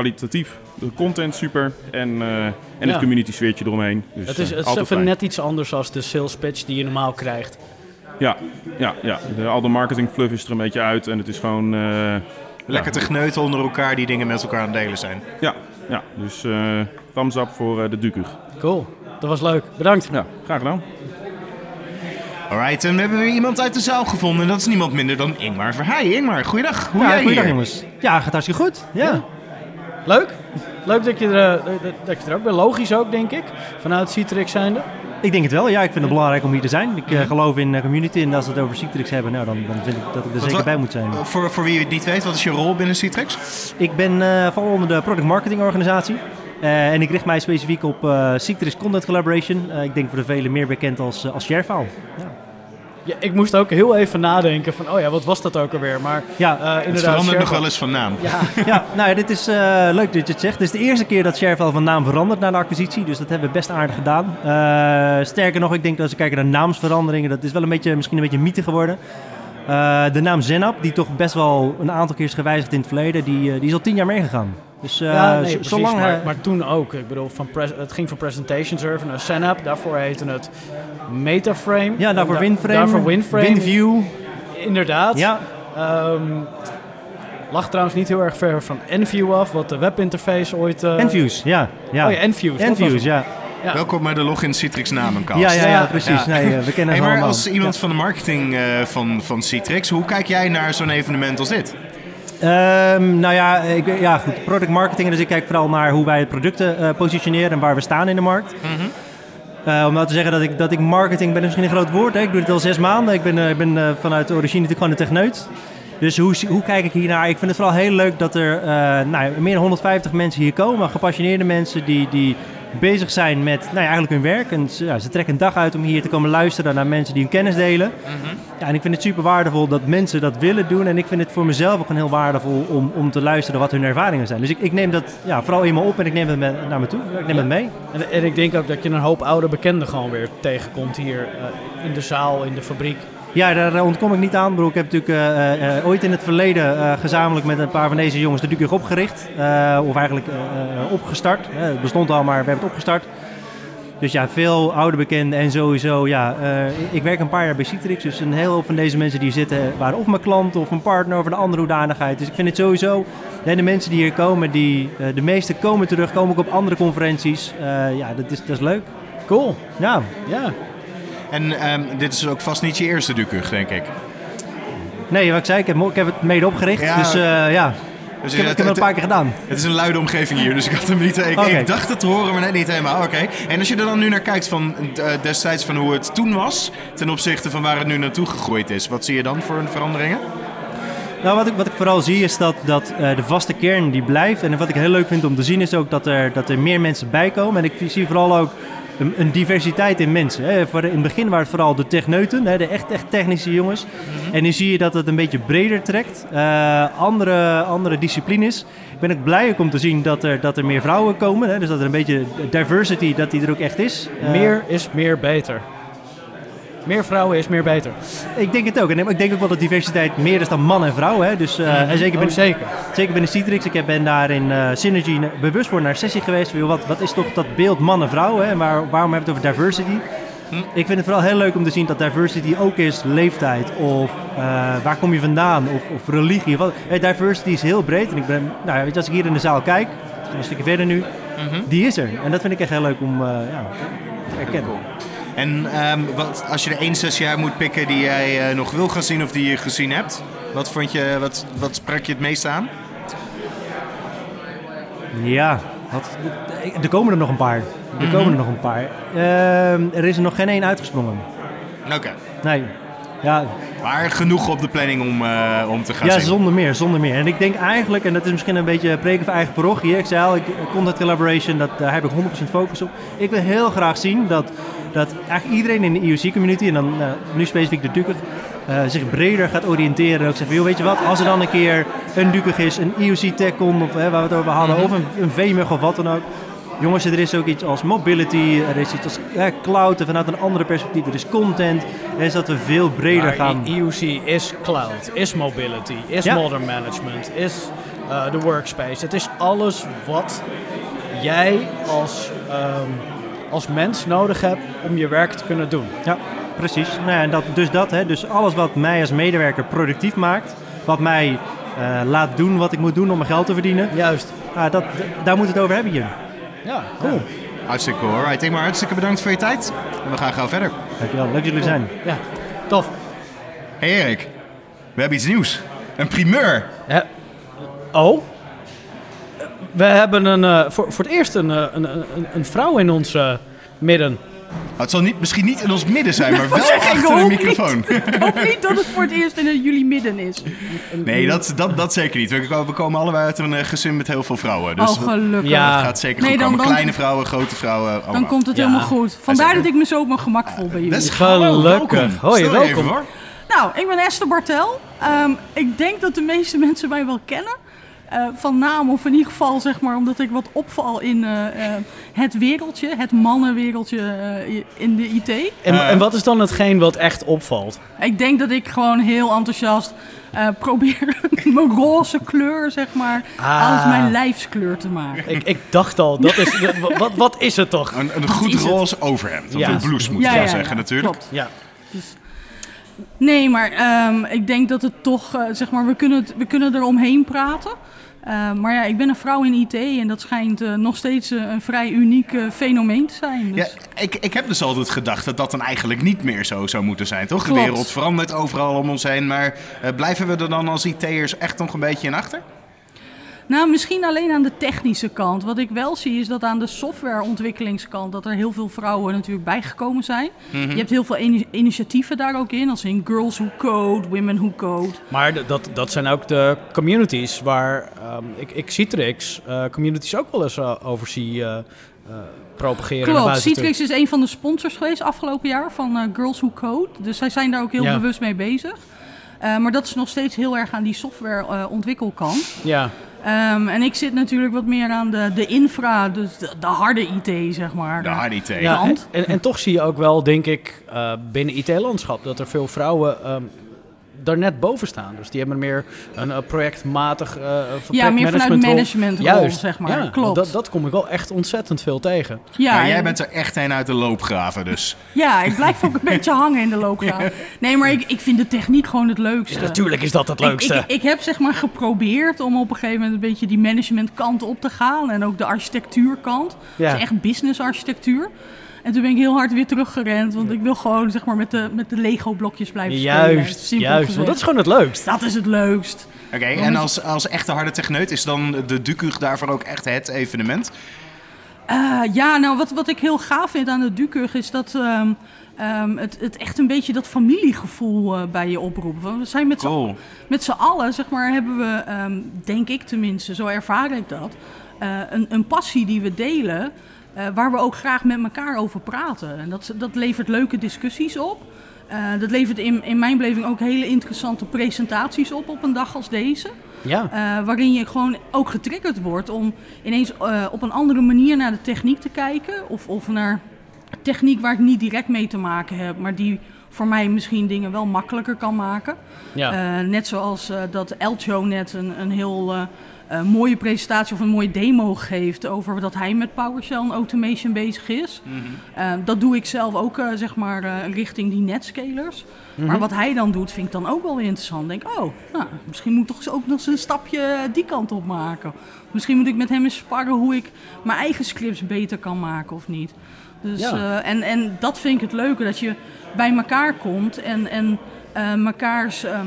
kwalitatief, de content super en, eh, en Ja. het community sfeertje eromheen. Dus, het is, eh, het is even fijn. net iets anders dan de sales pitch die je normaal krijgt. Ja, ja, ja. De, al de marketing fluff is er een beetje uit en het is gewoon... eh, Lekker ja, te gneuten onder elkaar die dingen met elkaar aan het delen zijn. Ja, ja. dus eh thumbs up voor eh, de Dukug. Cool, dat was leuk. Bedankt. Ja, graag gedaan. Alright, en we hebben weer iemand uit de zaal gevonden. En dat is niemand minder dan Ingmar Verheij. Ingmar, goeiedag. Hoe Ja, jij goeiedag hier? jongens. Ja, gaat hartstikke goed. Ja. Leuk. Leuk dat je, er, eh, dat, dat je er ook bent. Logisch ook, denk ik. Vanuit Citrix zijnde. Ik denk het wel. Ja, ik vind het belangrijk om hier te zijn. Ik eh, geloof in eh, community en als we het over Citrix hebben, nou, dan, dan vind ik dat ik er Wat zeker bij moet zijn. Voor, voor wie het niet weet, wat is je rol binnen Citrix? Ik ben eh val onder de product marketing organisatie. Eh, en ik richt mij specifiek op eh Citrix Content Collaboration. Ik denk voor de velen meer bekend als, als Sharefile. Ja. Ja, ik moest ook heel even nadenken van, oh ja, wat was dat ook alweer? Maar Ja, eh, inderdaad, Het verandert nog wel eens van naam. Ja, ja, nou ja, dit is eh, leuk dat je het zegt. Dit is de eerste keer dat Sharefile van naam verandert na de acquisitie. Dus dat hebben we best aardig gedaan. Eh, sterker nog, ik denk dat als we kijken naar naamsveranderingen, dat is wel een beetje, misschien een beetje mythe geworden. Eh, de naam Zenap, die toch best wel een aantal keer is gewijzigd in het verleden, die, die is al tien jaar meegegaan. Dus eh, ja, nee, zo- precies, zolang maar, hij- maar toen ook. Ik bedoel, van pres- het ging van Presentation Server naar Senap. Daarvoor heette het Metaframe. Ja, daarvoor da- Winframe, Daarvoor Winframe. WinView. Inderdaad. Ja. Ehm, lag trouwens niet heel erg ver van Enview af, wat de webinterface ooit... eh, Enviews, ja. ja. Oh ja, Enviews. Enviews, ja. Ja. Welkom bij de Login Citrix namenkast. Ja, ja, ja, precies. Nee, eh, we kennen Hey, maar allemaal. als iemand Ja. van de marketing eh, van, van Citrix, hoe kijk jij naar zo'n evenement als dit? Ehm, nou ja, ik, ja, goed. Product marketing. Dus ik kijk vooral naar hoe wij producten eh, positioneren en waar we staan in de markt. Eh, om nou te zeggen dat ik, dat ik marketing ben is misschien een groot woord. Hè? Ik doe het al zes maanden. Ik ben, eh, ik ben eh, vanuit de origine natuurlijk gewoon een techneut. Dus hoe, hoe kijk ik hiernaar? Ik vind het vooral heel leuk dat er nou, meer dan 150 mensen hier komen. Gepassioneerde mensen die, die bezig zijn met nou ja, eigenlijk hun werk. En ze, ja, ze trekken een dag uit om hier te komen luisteren naar mensen die hun kennis delen. Ja, en ik vind het super waardevol dat mensen dat willen doen. En ik vind het voor mezelf ook gewoon heel waardevol om, om te luisteren wat hun ervaringen zijn. Dus ik, ik neem dat ja, vooral eenmaal op en ik neem het met, naar me toe. Ik neem het mee. En, en ik denk ook dat je een hoop oude bekenden gewoon weer tegenkomt hier eh, in de zaal, in de fabriek. Ja, daar eh, ontkom ik niet aan. Bedoel, ik heb natuurlijk eh, eh, ooit in het verleden gezamenlijk met een paar van deze jongens de Duke opgericht. Of eigenlijk opgestart. Het bestond al, maar we hebben het opgestart. Dus ja, veel oude bekenden en sowieso, ja, ik werk een paar jaar bij Citrix. Dus een heel hoop van deze mensen die hier zitten waren of mijn klant of een partner of een andere hoedanigheid. Dus ik vind het sowieso, de mensen die hier komen, die, de meeste komen terug, komen ook op andere conferenties. Ja, dat is, dat is leuk. Cool. Ja. Ja. En ehm, dit is ook vast niet je eerste Dukug, denk ik. Nee, wat ik zei, ik heb, ik heb het mede opgericht. Ja. Dus eh, ja, Dus ik heb, het- ik heb het het- een paar keer gedaan. Het is een luide omgeving hier, dus ik had hem niet. Ik, Oké. ik dacht het te horen, maar net niet helemaal. Oké. En als je er dan nu naar kijkt van eh, destijds van hoe het toen was, ten opzichte van waar het nu naartoe gegroeid is, wat zie je dan voor veranderingen? Nou, wat ik, wat ik vooral zie is dat, dat eh, de vaste kern die blijft. En wat ik heel leuk vind om te zien is ook dat er, dat er meer mensen bij komen. En ik zie vooral ook een, een diversiteit in mensen. Hè. In het begin waren het vooral de techneuten, hè, de echt, echt technische jongens. En nu zie je dat het een beetje breder trekt. Eh, andere, andere disciplines. Ik ben ook blij ook om te zien dat er, dat er meer vrouwen komen. Hè. Dus dat er een beetje diversity, dat die er ook echt is. Eh, Meer is meer beter. Meer vrouwen is meer beter. Ik denk het ook. En ik denk ook wel dat diversiteit meer is dan man en vrouw. Hè? Dus, eh, Mhm. en zeker, Oh, binnen, zeker. zeker binnen Citrix. Ik heb- ben daar in eh, Synergy bewust voor naar een sessie geweest. Van, joh, wat, wat is toch dat beeld man en vrouw? Hè? En waar, waarom hebben we het over diversity? Ik vind het vooral heel leuk om te zien dat diversity ook is leeftijd of eh, waar kom je vandaan of, of religie. Of wat. Eh, diversity is heel breed. En ik ben, nou, ja, weet je, als ik hier in de zaal kijk, een stukje verder nu, die is er. En dat vind ik echt heel leuk om eh, ja, te erkennen. En ehm, wat, als je er één sessie uit moet pikken die jij eh, nog wil gaan zien of die je gezien hebt, wat, vond je, wat, wat sprak je het meest aan? Ja, wat, er komen er nog een paar. Er Mhm. komen er nog een paar. Ehm, er is er nog geen één uitgesprongen. Oké. Nee. Ja, Maar genoeg op de planning om, eh, om te gaan ja zonder meer, zonder meer. En ik denk eigenlijk, en dat is misschien een beetje preken van eigen parochie. Ik zei al, ik, content collaboration, dat, daar heb ik 100% focus op. Ik wil heel graag zien dat, dat eigenlijk iedereen in de IOC-community, en dan eh, nu specifiek de Dukig, eh, zich breder gaat oriënteren. En ook zeggen joh, weet je wat, als er dan een keer een Dukig is, een IOC TechCon, of hè, waar we het over hadden, Mhm. of een, een VMUG of wat dan ook. Jongens, er is ook iets als mobility, er is iets als eh, cloud, en vanuit een andere perspectief, er is content. En is dat we veel breder Maar gaan. IOC is cloud, is mobility, is Ja. modern management, is eh, de workspace. Het is alles wat jij als, ehm, als mens nodig hebt om je werk te kunnen doen. Ja, precies. Nou ja, en dat, dus dat, hè, dus alles wat mij als medewerker productief maakt, wat mij eh, laat doen wat ik moet doen om mijn geld te verdienen. Juist. dat, d- daar moet het over hebben hier. Ja, cool. Hartstikke cool. Alright, Ingmar, hartstikke bedankt voor je tijd. En we gaan gauw verder. Dankjewel, leuk dat jullie zijn. Ja, tof. Hey Erik, we hebben iets nieuws. Een primeur. Oh? We hebben een, eh, voor, voor het eerst een, eh, een, een, een vrouw in ons eh, midden. Oh, het zal niet, misschien niet in ons midden zijn, maar wel zeg, achter de microfoon. Ik hoop niet dat het voor het eerst in jullie midden is. Nee, dat, dat, dat zeker niet. We, komen allebei uit een eh, gezin met heel veel vrouwen. Dus Oh, gelukkig. Dat, Ja. dat gaat zeker Nee, goed dan- komen. dan- Kleine vrouwen, grote vrouwen. allemaal. Dan komt het Ja. helemaal goed. Vandaar dat ik me zo op mijn gemak voel bij jullie. Gelukkig. Hoi, Stel je welkom. even voor. Nou, ik ben Esther Bartel. Ehm, ik denk dat de meeste mensen mij wel kennen. Eh, van naam of in ieder geval zeg maar omdat ik wat opval in eh, eh, het wereldje, het mannenwereldje in de IT. En, en wat is dan hetgeen wat echt opvalt? Ik denk dat ik gewoon heel enthousiast eh, probeer mijn roze kleur zeg maar Ah. als mijn lijfskleur te maken. Ik, ik dacht al, dat is, wat, wat is het toch? Een, een goed roze overhemd. Of Ja. een blouse moet Ja, je ja, wel ja, zeggen natuurlijk. klopt. Ja. Nee, maar ehm, ik denk dat het toch, eh, zeg maar, we kunnen, het, we kunnen er omheen praten. Eh, maar ja, ik ben een vrouw in IT en dat schijnt eh, nog steeds eh, een vrij uniek fenomeen te zijn. Dus. Ja, ik, ik heb dus altijd gedacht dat dat dan eigenlijk niet meer zo zou moeten zijn, toch? Klopt. De wereld verandert overal om ons heen, maar blijven we er dan als IT'ers echt nog een beetje in achter? Nou, misschien alleen aan de technische kant. Wat ik wel zie is dat aan de softwareontwikkelingskant... dat er heel veel vrouwen natuurlijk bijgekomen zijn. Mhm. Je hebt heel veel ini- initiatieven daar ook in. Als in Girls Who Code, Women Who Code. Maar dat, dat zijn ook de communities waar ehm, ik, ik Citrix eh, communities ook wel eens eh, over zie eh, eh, propageren. naar Klopt. Citrix is een van de sponsors geweest afgelopen jaar van Girls Who Code. Dus zij zijn daar ook heel Ja. bewust mee bezig. Maar dat is nog steeds heel erg aan die softwareontwikkelkant. Ja. Ehm, en ik zit natuurlijk wat meer aan de, de infra, dus de, de harde IT, zeg maar. De harde IT. Ja, en, en toch zie je ook wel, denk ik, eh, binnen IT-landschap dat er veel vrouwen ehm, daar net boven staan. Dus die hebben meer een eh, projectmatig uh, Ja, meer vanuit managementrol, Juist, zeg maar. Ja, Klopt. Dat, dat kom ik wel echt ontzettend veel tegen. Ja, maar jij en- bent er echt een uit de loopgraven dus. Ja, ik blijf ook een beetje hangen in de loopgraaf. Nee, maar ik, ik vind de techniek gewoon het leukste. Ja, natuurlijk is dat het Ik- leukste. Ik, ik, heb zeg maar geprobeerd om op een gegeven moment een beetje die managementkant op te gaan. En ook de architectuurkant. Ja. Dus echt business architectuur. En toen ben ik heel hard weer teruggerend. Want ik wil gewoon zeg maar met de, met de Lego blokjes blijven spelen. Juist, Simpel juist. gezegd. Want dat is gewoon het leukst. Dat is het leukst. Oké, en als, als echte harde techneut is dan de DUCUG daarvoor ook echt het evenement? Eh, ja, nou wat, wat ik heel gaaf vind aan de Dukug is dat ehm, ehm, het, het echt een beetje dat familiegevoel eh, bij je oproept. Want We zijn met z'n Cool. met z'n allen, zeg maar, hebben we, ehm, denk ik tenminste, zo ervaar ik dat, eh, een, een passie die we delen, eh, waar we ook graag met elkaar over praten. En dat, dat levert leuke discussies op. Eh, dat levert in, in mijn beleving ook hele interessante presentaties op op een dag als deze. Ja. Eh, waarin je gewoon ook getriggerd wordt om ineens op een andere manier naar de techniek te kijken. Of, of naar techniek waar ik niet direct mee te maken heb, maar die voor mij misschien dingen wel makkelijker kan maken. Ja. Net zoals dat Elcho net een, een heel eh, eh, mooie presentatie of een mooie demo geeft over dat hij met PowerShell en automation bezig is. Eh, dat doe ik zelf ook eh, zeg maar eh, richting die netscalers. Maar Mhm. wat hij dan doet, vind ik dan ook wel weer interessant. Denk, oh, nou, misschien moet ik toch ook nog eens een stapje die kant op maken. Misschien moet ik met hem eens sparren hoe ik mijn eigen scripts beter kan maken of niet. Dus, Ja. eh, en, en dat vind ik het leuke, dat je bij elkaar komt en, en eh, mekaars, ehm,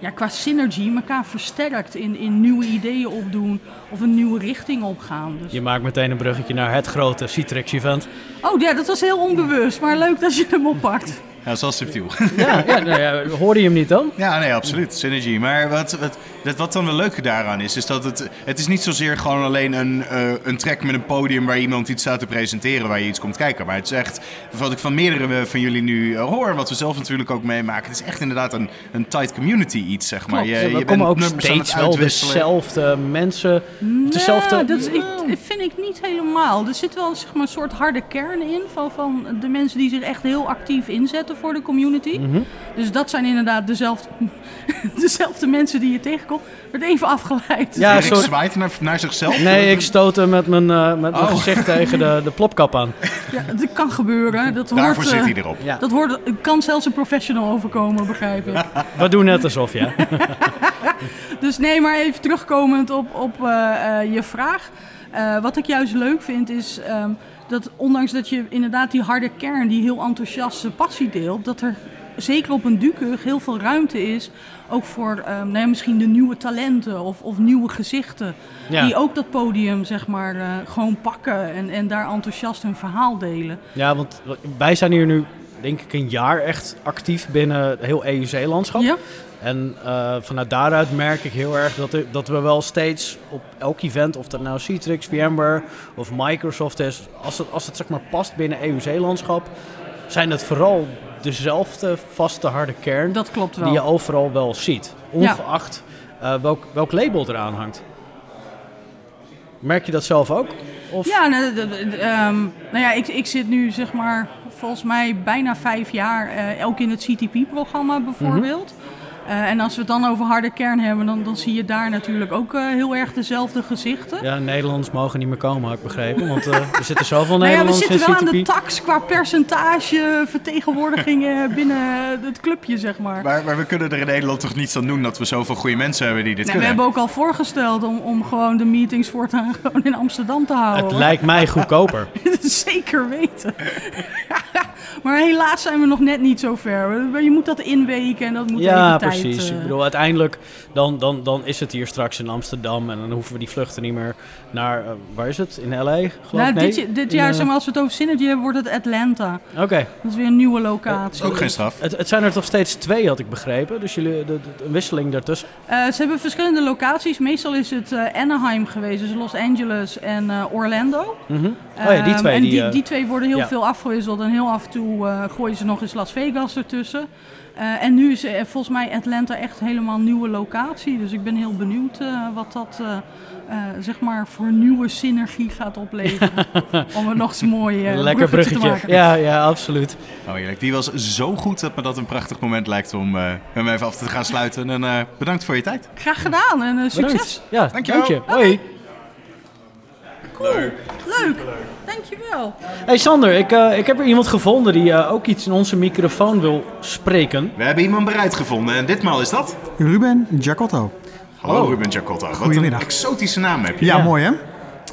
ja, qua synergy, elkaar versterkt in, in nieuwe ideeën opdoen of een nieuwe richting opgaan. Dus, Je maakt meteen een bruggetje naar het grote Citrix-event. Oh ja, dat was heel onbewust, maar leuk dat je hem oppakt. Ja, dat is wel subtiel. Ja, ja, nou ja, hoorde je hem niet dan? Ja, nee, absoluut. Synergy. Maar wat, wat, dat, wat dan wel leuke daaraan is, is dat het, het is niet zozeer gewoon alleen een, eh, een track met een podium waar iemand iets staat te presenteren, waar je iets komt kijken. Maar het is echt, wat ik van meerdere eh, van jullie nu eh, hoor, wat we zelf natuurlijk ook meemaken, het is echt inderdaad een, een tight community iets, zeg maar. Klopt. Je, we je komen ook steeds wel dezelfde mensen. Dezelfde... Nee, dat is, ik, dat vind ik niet helemaal. Er zit wel zeg maar, een soort harde kern in van, van de mensen die zich echt heel actief inzetten voor de community. Mhm. Dus dat zijn inderdaad dezelfde, dezelfde mensen die je tegenkomt. Werd even afgeleid. Ja, Erik sorry. zwaait naar, naar zichzelf. Nee, ik stootte met mijn, eh, met mijn Oh. gezicht tegen de, de plopkap aan. Ja, dat kan gebeuren. Dat Daarvoor hoort, zit eh, hij erop. Ja. Dat hoort, kan zelfs een professional overkomen, begrijp ik. We doen net alsof, ja. Dus nee, maar even terugkomend op, op eh, eh, je vraag. Eh, wat ik juist leuk vind is ehm, dat ondanks dat je inderdaad die harde kern, die heel enthousiaste passie deelt, dat er zeker op een Dukug heel veel ruimte is. Ook voor ehm, nou ja, misschien de nieuwe talenten of, of nieuwe gezichten. Ja. Die ook dat podium zeg maar eh, gewoon pakken en, en daar enthousiast hun verhaal delen. Ja, want wij zijn hier nu denk ik een jaar echt actief binnen heel EUC-landschap. Ja. En eh, vanuit daaruit merk ik heel erg dat, er- dat we wel steeds op elk event, of dat nou Citrix, VMware of Microsoft is, als het, als het zeg maar past binnen EUC-landschap, zijn het vooral dezelfde vaste harde kern Dat klopt wel. die je overal wel ziet. Ja. Ongeacht eh, welk, welk label eraan hangt. Merk je dat zelf ook? Of? Ja, nou, ehm, nou ja, ik, ik zit nu zeg maar volgens mij bijna vijf jaar eh, ook in het CTP-programma bijvoorbeeld. Eh, en als we het dan over harde kern hebben, dan, dan zie je daar natuurlijk ook eh, heel erg dezelfde gezichten. Ja, Nederlands mogen niet meer komen, had ik begrepen. Want eh, er zitten zoveel Nou ja, we Nederlanders zitten wel aan in de tax qua percentage vertegenwoordiging eh, binnen het clubje, zeg maar. Maar, maar we kunnen er in Nederland toch niets aan doen dat we zoveel goede mensen hebben die dit Nou, we kunnen. hebben ook al voorgesteld om, om gewoon de meetings voortaan gewoon in Amsterdam te houden. Het hoor. lijkt mij goedkoper. Zeker weten. Maar helaas zijn we nog net niet zo ver. Je moet dat inweken en dat moet Ja, even tijd... precies. eh, Ik bedoel, uiteindelijk dan, dan, dan is het hier straks in Amsterdam. En dan hoeven we die vluchten niet meer naar... eh, waar is het? In L.A. geloof nou, ik? Nee? dit, jaar, eh, zeg maar, als we het over Synergy hebben, wordt het Atlanta. Oké. Dat is weer een nieuwe locatie. Ook geen straf. Het, het zijn er toch steeds twee, had ik begrepen. Dus jullie, de, de- een wisseling daartussen. Eh, ze hebben verschillende locaties. Meestal is het eh, Anaheim geweest, dus Los Angeles en eh, Orlando. Mhm. Oh ja, die Ehm, twee. en die, eh, die twee worden heel ja. veel afgewisseld en heel af en toe eh, gooien ze nog eens Las Vegas ertussen. Eh, en nu is eh, volgens mij Atlanta echt helemaal een nieuwe locatie. Dus ik ben heel benieuwd eh, wat dat zeg maar voor nieuwe synergie gaat opleveren. Om het nog eens mooi Lekker bruggetje te bruggetje. maken. Ja, ja, absoluut. Oh, heerlijk. Die was zo goed dat me dat een prachtig moment lijkt om eh, hem even af te gaan sluiten. En eh, bedankt voor je tijd. Graag gedaan en succes. Bedankt. Ja, Dankjewel. dank je. Hoi. Cool. Leuk. Dankjewel. Hey Sander, ik, eh, ik heb er iemand gevonden die eh, ook iets in onze microfoon wil spreken. We hebben iemand bereid gevonden en ditmaal is dat... Ruben Giacotto. Hallo Ruben Giacotto. Wat een Goedemiddag. exotische naam heb je. Ja, mooi hè?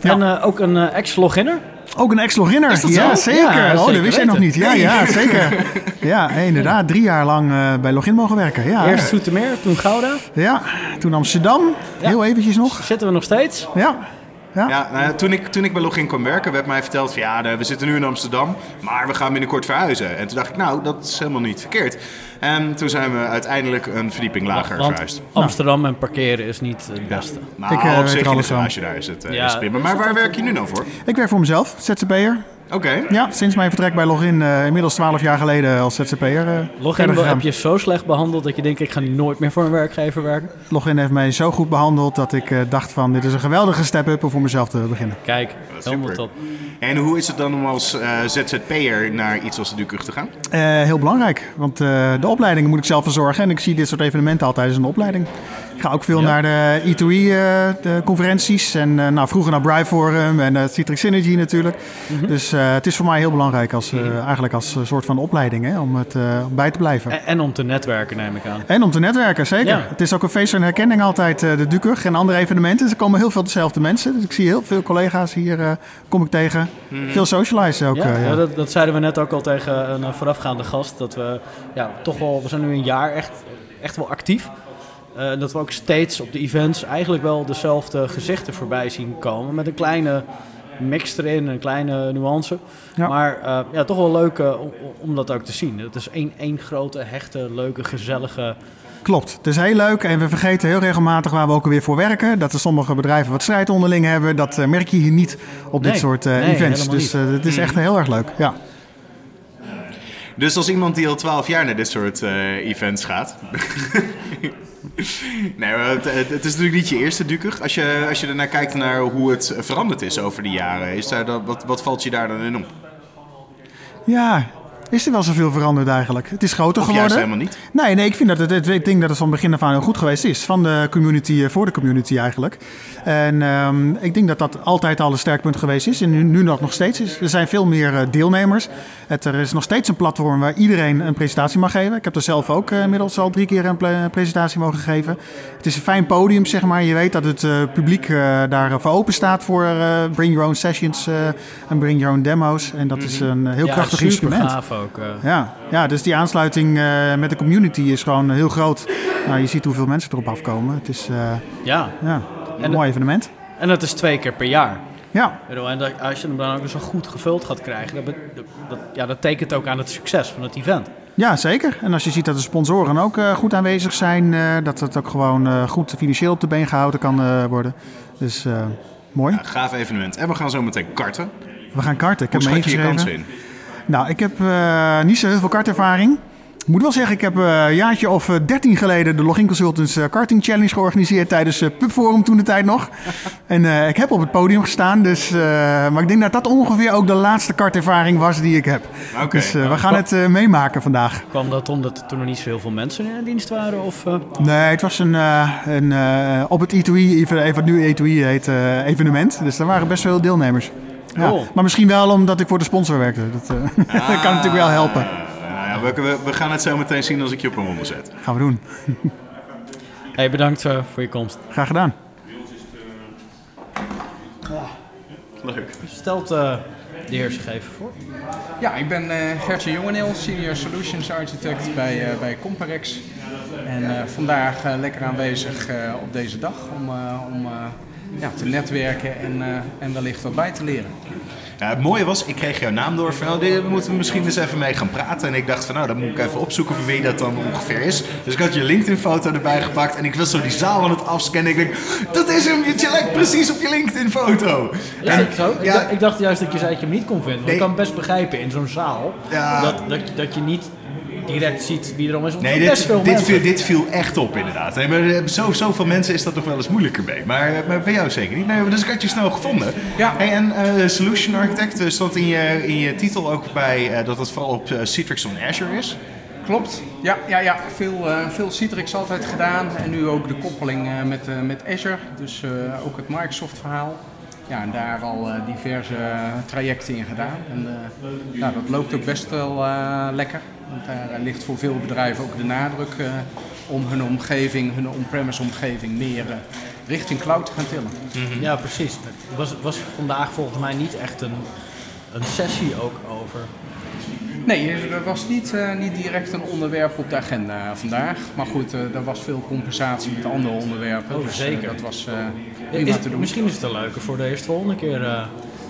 En eh, ook een eh, ex-loginner. Ook een ex-loginner. Is dat ja, zo? zeker. Ja, oh, zeker dat wist jij nog niet. Ja, Nee. ja, zeker. Ja, inderdaad. Drie jaar lang eh, bij Login mogen werken. Ja. Eerst Zoetermeer, toen Gouda. Ja, toen Amsterdam. Heel eventjes nog. Zitten we nog steeds? Ja. Ja. Ja, nou ja, toen, ik, toen ik bij Login kwam werken, werd mij verteld van ja, we zitten nu in Amsterdam, maar we gaan binnenkort verhuizen. En toen dacht ik, nou, dat is helemaal niet verkeerd. En toen zijn we uiteindelijk een verdieping lager Want verhuisd. Amsterdam en parkeren is niet het beste. Nou, Ik, eh, op zich in de garage daar is het, eh, Ja, is prima. Maar waar werk je nu nou voor? Ik werk voor mezelf, ZZP'er. Oké. Ja, sinds mijn vertrek bij Login, eh, inmiddels 12 jaar geleden als ZZP'er. eh, Login heb je zo slecht behandeld dat je denkt ik ga nooit meer voor een werkgever werken? Login heeft mij zo goed behandeld dat ik eh, dacht van dit is een geweldige step-up om voor mezelf te beginnen. Kijk, Dat is helemaal super. top. En hoe is het dan om als eh, ZZP'er naar iets als de Dukug te gaan? Eh, heel belangrijk, want eh, de opleidingen moet ik zelf verzorgen. En ik zie dit soort evenementen altijd als een opleiding. Ik ga ook veel naar de E2E eh, de conferenties. En eh, nou, vroeger naar Brive Forum en eh, Citrix Synergy natuurlijk. Mhm. Dus eh, het is voor mij heel belangrijk als, eh, eigenlijk als eh, soort van opleiding hè, om het, eh, om bij te blijven. En, en om te netwerken neem ik aan. En om te netwerken, zeker. Ja. Het is ook een feest van herkenning altijd, eh, de Dukug en andere evenementen. Er komen heel veel dezelfde mensen. Dus ik zie heel veel collega's hier, eh, kom ik tegen. Mhm. Veel socializen ook. Ja, eh, ja. dat, dat zeiden we net ook al tegen een eh, voorafgaande gast. Dat we ja, toch wel, we zijn nu een jaar echt, echt wel actief. Eh, dat we ook steeds op de events eigenlijk wel dezelfde gezichten voorbij zien komen. Met een kleine mix erin, een kleine nuance. Ja. Maar eh, ja, toch wel leuk eh, om, om dat ook te zien. Het is één, één grote, hechte, leuke, gezellige... Klopt. Het is heel leuk en we vergeten heel regelmatig waar we ook alweer voor werken. Dat er sommige bedrijven wat strijd onderling hebben. Dat merk je hier niet op dit Nee, soort nee, events. Dus het is echt heel erg leuk. Ja. Dus als iemand die al twaalf jaar naar dit soort eh, events gaat. nee, maar het, is natuurlijk niet je eerste Dukug. Als je, als je ernaar kijkt naar hoe het veranderd is over de jaren, is dan, wat, wat valt je daar dan in op? ja, is er wel zoveel veranderd eigenlijk? Het is groter Of geworden. juist helemaal niet? Nee, nee, ik vind dat het, het- ik denk dat het van begin af aan heel goed geweest is. Van de community eh, voor de community eigenlijk. En ehm, ik denk dat dat altijd al een sterk punt geweest is. En nu, nu nog, nog steeds is. Er zijn veel meer eh, deelnemers. Het, er is nog steeds een platform waar iedereen een presentatie mag geven. Ik heb er zelf ook eh, inmiddels al drie keer een presentatie mogen geven. Het is een fijn podium, zeg maar. Je weet dat het eh, publiek eh, daar voor open staat voor eh, bring your own sessions eh, en bring your own demo's. En dat is een eh, heel Ja, krachtig instrument. gaaf ook. eh. Ja, ja, dus die aansluiting eh, met de community is gewoon heel groot. Nou, je ziet hoeveel mensen erop afkomen. Het is eh, Ja. ja, een En- mooi evenement. En dat is twee keer per jaar. Ja. En dat, als je hem dan ook zo goed gevuld gaat krijgen, dat, dat, ja, dat tekent ook aan het succes van het event. Ja, zeker. En als je ziet dat de sponsoren ook eh, goed aanwezig zijn, eh, dat het ook gewoon eh, goed financieel op de been gehouden kan eh, worden. Dus eh, mooi. Ja, gaaf evenement. En we gaan zo meteen karten. We gaan karten. Ik heb Hoe me schat je kansen in? Nou, ik heb eh, niet zo heel veel kartervaring. Ik moet wel zeggen, ik heb eh, een jaartje of eh, 13 geleden de Login Consultants Karting Challenge georganiseerd tijdens Pubforum toen de tijd nog. En ik heb op het podium gestaan, dus, maar ik denk dat dat ongeveer ook de laatste kartervaring was die ik heb. Oké. Dus we gaan het meemaken vandaag. Kwam dat omdat er toen nog niet zo heel veel mensen in dienst waren? Of? Nee, het was een, een op het E2E, even, even wat nu E2E heet, eh, evenement. Dus er waren best veel deelnemers. Ja. Cool. Maar misschien wel omdat ik voor de sponsor werkte. Dat, eh, dat kan natuurlijk wel helpen. Nou ja, we, we, gaan het zo meteen zien als ik je op een ronde zet. Gaan we doen. Hey, bedankt eh, voor je komst. Graag gedaan. Leuk. Stelt eh, de heer zich even voor. Ja, ik ben eh Gertje Jongeneel, Senior Solutions Architect bij, eh, bij Comparex. En eh, vandaag lekker aanwezig eh, op deze dag om, eh, om eh, ja, te netwerken en, eh, en wellicht wat bij te leren. Ja, het mooie was, ik kreeg jouw naam door van, oh, daar moeten we misschien eens even mee gaan praten. En ik dacht van, nou, dan moet ik even opzoeken van wie dat dan ongeveer is. Dus ik had je LinkedIn-foto erbij gepakt en ik was zo die zaal aan het afscannen. Ik denk, dat is hem, je lijkt precies op je LinkedIn-foto. Is En- dat zo? Ik, ja, dacht, ik dacht juist dat je zei dat je hem niet kon vinden. Want Nee. ik kan best begrijpen in zo'n zaal Ja. dat, dat, dat je niet direct ziet wie erom is. Nee, dit, veel dit, viel, dit viel echt op inderdaad. Nee, maar eh, zo, zoveel mensen is dat nog wel eens moeilijker mee. Maar, eh, maar bij jou zeker niet. Nee, dus ik had je snel gevonden. Ja. Hey, en eh, Solution Architect stond in je, in je titel ook bij dat het vooral op Citrix on Azure is. Klopt, ja, ja, ja. Veel, veel Citrix altijd gedaan en nu ook de koppeling met, met Azure, dus ook het Microsoft verhaal. Ja, en daar al diverse trajecten in gedaan. En eh, ja, dat loopt ook best wel lekker. Want daar eh, ligt voor veel bedrijven ook de nadruk eh, om hun omgeving, hun on-premise omgeving meer eh, richting cloud te gaan tillen. Ja, precies. Er was, was vandaag volgens mij niet echt een, een sessie ook over. Nee, er was niet, eh, niet direct een onderwerp op de agenda vandaag. Maar goed, eh, er was veel compensatie met andere onderwerpen. Oh, dus, zeker. dat was eh Is- prima te doen. Misschien is het wel leuker voor de eerstvolgende keer eh,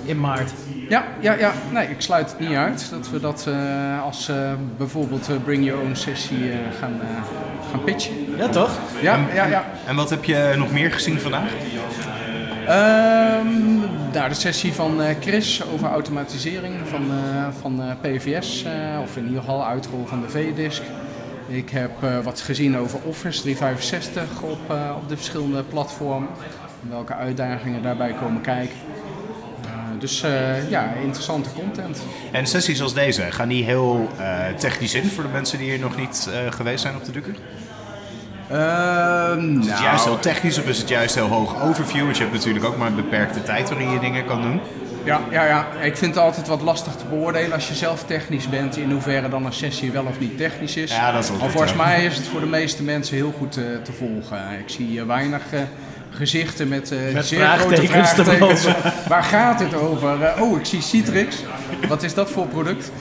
in maart. Ja, ja, ja, nee, ik sluit het niet uit dat we dat eh, als eh, bijvoorbeeld eh, Bring Your Own sessie eh, gaan, eh, gaan pitchen. Ja, toch? Ja, En- ja, ja. En wat heb je nog meer gezien vandaag? Ehm, nou, de sessie van eh, Chris over automatisering van, eh, van eh, PVS, eh, of in ieder geval uitrol van de V-disk. Ik heb eh, wat gezien over Office 365 op, eh, op de verschillende platformen. En welke uitdagingen daarbij komen kijken. Dus eh, ja, interessante content. En sessies als deze, gaan die heel eh, technisch in voor de mensen die hier nog niet eh, geweest zijn op de Dukker? Ehm, Is het nou, juist heel technisch of is het juist heel hoog overview? Want je hebt natuurlijk ook maar een beperkte tijd waarin je dingen kan doen. Ja, ja, ja, ik vind het altijd wat lastig te beoordelen als je zelf technisch bent, in hoeverre dan een sessie wel of niet technisch is. Ja, dat is Maar volgens mij is het voor de meeste mensen heel goed te volgen. Ik zie weinig gezichten met, eh, Met zeer grote vraagtekens erboven. Waar gaat het over? Eh, oh, ik zie Citrix. Wat is dat voor product?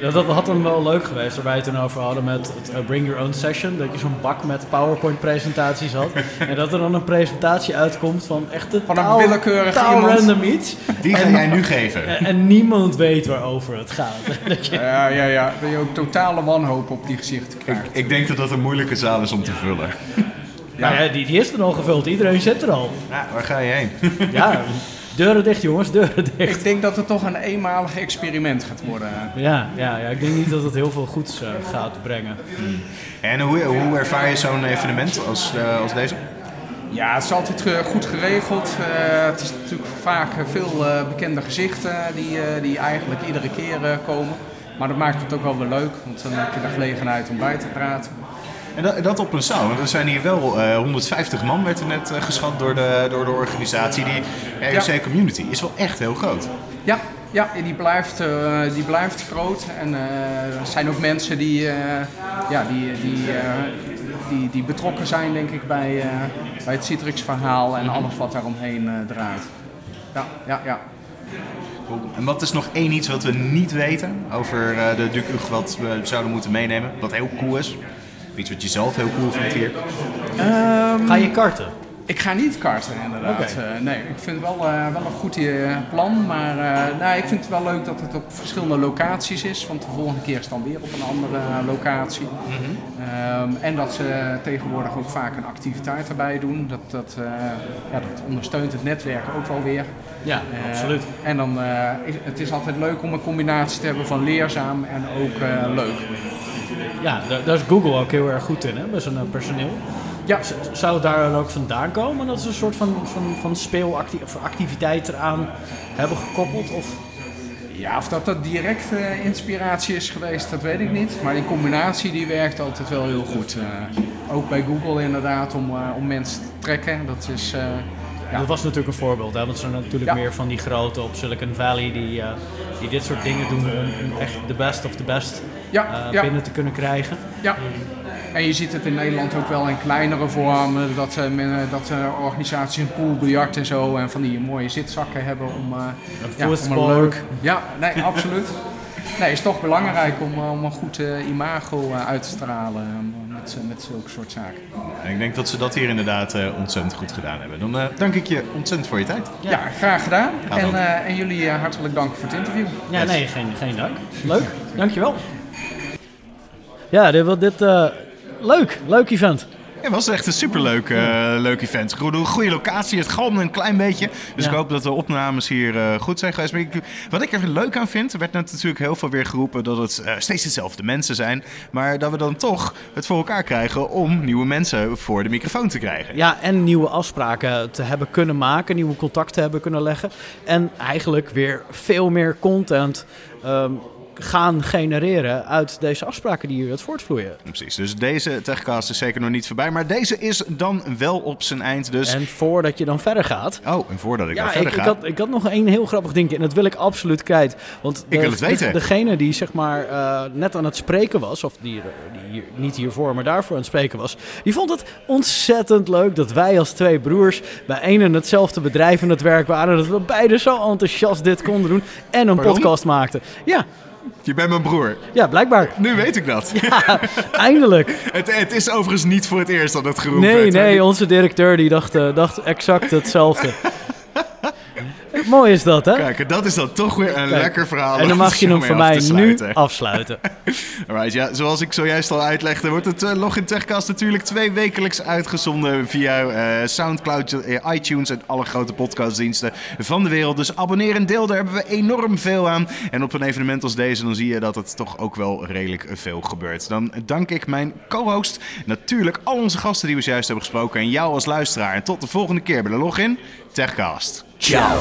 Ja, dat had dan wel leuk geweest, waar wij het toen over hadden met het eh, Bring Your Own Session. Dat je zo'n bak met PowerPoint-presentaties had. en dat er dan een presentatie uitkomt van echt een Van een taal, willekeurige taal iemand. random iets. Die ga jij nu geven. En, en niemand weet waarover het gaat. Ja, ja, ja. Dat je ook totale wanhoop op die gezichten krijgt. Ik denk dat dat een moeilijke zaal is om te vullen. Nou ja, die, die is er al gevuld. Iedereen zit er al. Ja, waar ga je heen? Ja, deuren dicht jongens, deuren dicht. Ik denk dat het toch een eenmalig experiment gaat worden. Ja, ja, ja, ik denk niet dat het heel veel goeds eh, gaat brengen. En hoe, hoe ervaar je zo'n evenement als, eh, als deze? Ja, het is altijd ge- goed geregeld. Eh, het is natuurlijk vaak eh, veel eh, bekende gezichten die, eh, die eigenlijk iedere keer eh, komen. Maar dat maakt het ook wel weer leuk, want dan heb je de gelegenheid om bij te praten. En dat, dat op een want er zijn hier wel eh, 150 man, werd er net eh, geschat door de, door de organisatie. Die RC Community is wel echt heel groot. Ja, ja die, blijft, eh, die blijft groot. En eh, er zijn ook mensen die, eh, ja, die, die, eh, die, die betrokken zijn, denk ik, bij, eh, bij het Citrix-verhaal en alles wat daaromheen eh draait. Ja, ja, ja. En wat is nog één iets wat we niet weten over eh, de Duc Ug wat we zouden moeten meenemen? Wat heel cool is? Iets wat je zelf heel cool vindt hier? Ga je karten? Ik ga niet karten, inderdaad. Eh, nee, ik vind het wel, eh, wel een goed eh, plan. Maar eh, nou, ik vind het wel leuk dat het op verschillende locaties is. Want de volgende keer is het dan weer op een andere locatie. Ehm, en dat ze tegenwoordig ook vaak een activiteit erbij doen. Dat, dat, eh, ja, dat ondersteunt het netwerk ook wel weer. Ja, absoluut. En dan uh, is het is altijd leuk om een combinatie te hebben van leerzaam en ook uh, leuk. Ja, daar, daar is Google ook heel erg goed in, hè, met zijn personeel. Ja. Zou het daar dan ook vandaan komen dat ze een soort van, van, van speelactiviteit eraan hebben gekoppeld? Of? Ja, of dat dat direct uh, inspiratie is geweest, dat weet ik niet. Maar die combinatie die werkt altijd wel heel goed. Uh, ook bij Google inderdaad, om, uh, om mensen te trekken. Dat is... Ja. Dat was natuurlijk een voorbeeld, hè? want er zijn natuurlijk ja. meer van die grote op Silicon Valley die, uh, die dit soort dingen doen om echt de best of de best ja, uh, ja. binnen te kunnen krijgen. Ja. En je ziet het in Nederland ook wel in kleinere vormen, dat, uh, men, dat organisaties een poolbiljart en zo en van die mooie zitzakken hebben om, ja, om een leuk... Ja, nee, absoluut. Nee, het is toch belangrijk om, om een goed imago uit te stralen met, met zulke soort zaken. En ik denk dat ze dat hier inderdaad uh, ontzettend goed gedaan hebben. Dan uh, dank ik je ontzettend voor je tijd. Ja, ja graag gedaan. en, uh, en jullie hartelijk dank voor het interview. Ja, yes. nee, geen, geen dank. Leuk, dankjewel. Ja, dit, dit leuk, leuk event. Het was echt een superleuk uh, leuk event. Goede, goede locatie, het galmde een klein beetje. Dus ja. ik hoop dat de opnames hier uh, goed zijn geweest. Maar ik, wat ik er leuk aan vind, er werd net natuurlijk heel veel weer geroepen dat het uh, steeds dezelfde mensen zijn. Maar dat we dan toch het voor elkaar krijgen om nieuwe mensen voor de microfoon te krijgen. Ja, en nieuwe afspraken te hebben kunnen maken, nieuwe contacten hebben kunnen leggen. En eigenlijk weer veel meer content. Um, gaan genereren uit deze afspraken die hieruit voortvloeien. Precies, dus deze techcast is zeker nog niet voorbij, maar deze is dan wel op zijn eind. Dus... En voordat je dan verder gaat... Oh, en voordat ik ja, dan verder ik, ga... Ik had, ik had nog één heel grappig dingetje en dat wil ik absoluut kwijt. Want ik wil het weten. De, degene die zeg maar uh, net aan het spreken was, of die, die hier, niet hiervoor, maar daarvoor aan het spreken was, die vond het ontzettend leuk dat wij als twee broers bij een en hetzelfde bedrijf aan het werk waren. Dat we beide zo enthousiast dit konden doen en een Pardon? podcast maakten. Ja, je bent mijn broer. Ja, blijkbaar. Nu weet ik dat. Ja, eindelijk. het, het, is overigens niet voor het eerst dat het geroepen nee, werd. Nee, nee, onze directeur die dacht, uh, dacht exact hetzelfde. Mooi is dat, hè? Kijk, dat is dan toch weer een Kijk, lekker verhaal. En dan mag je hem voor mij nu afsluiten. Alright, ja, zoals ik zojuist al uitlegde, wordt het uh, Login Techcast natuurlijk twee wekelijks uitgezonden via uh, Soundcloud, uh, iTunes en alle grote podcastdiensten van de wereld. Dus abonneer en deel, daar hebben we enorm veel aan. En op een evenement als deze, dan zie je dat het toch ook wel redelijk veel gebeurt. Dan dank ik mijn co-host, natuurlijk al onze gasten die we juist hebben gesproken en jou als luisteraar. En tot de volgende keer bij de Login Techcast. Tchau.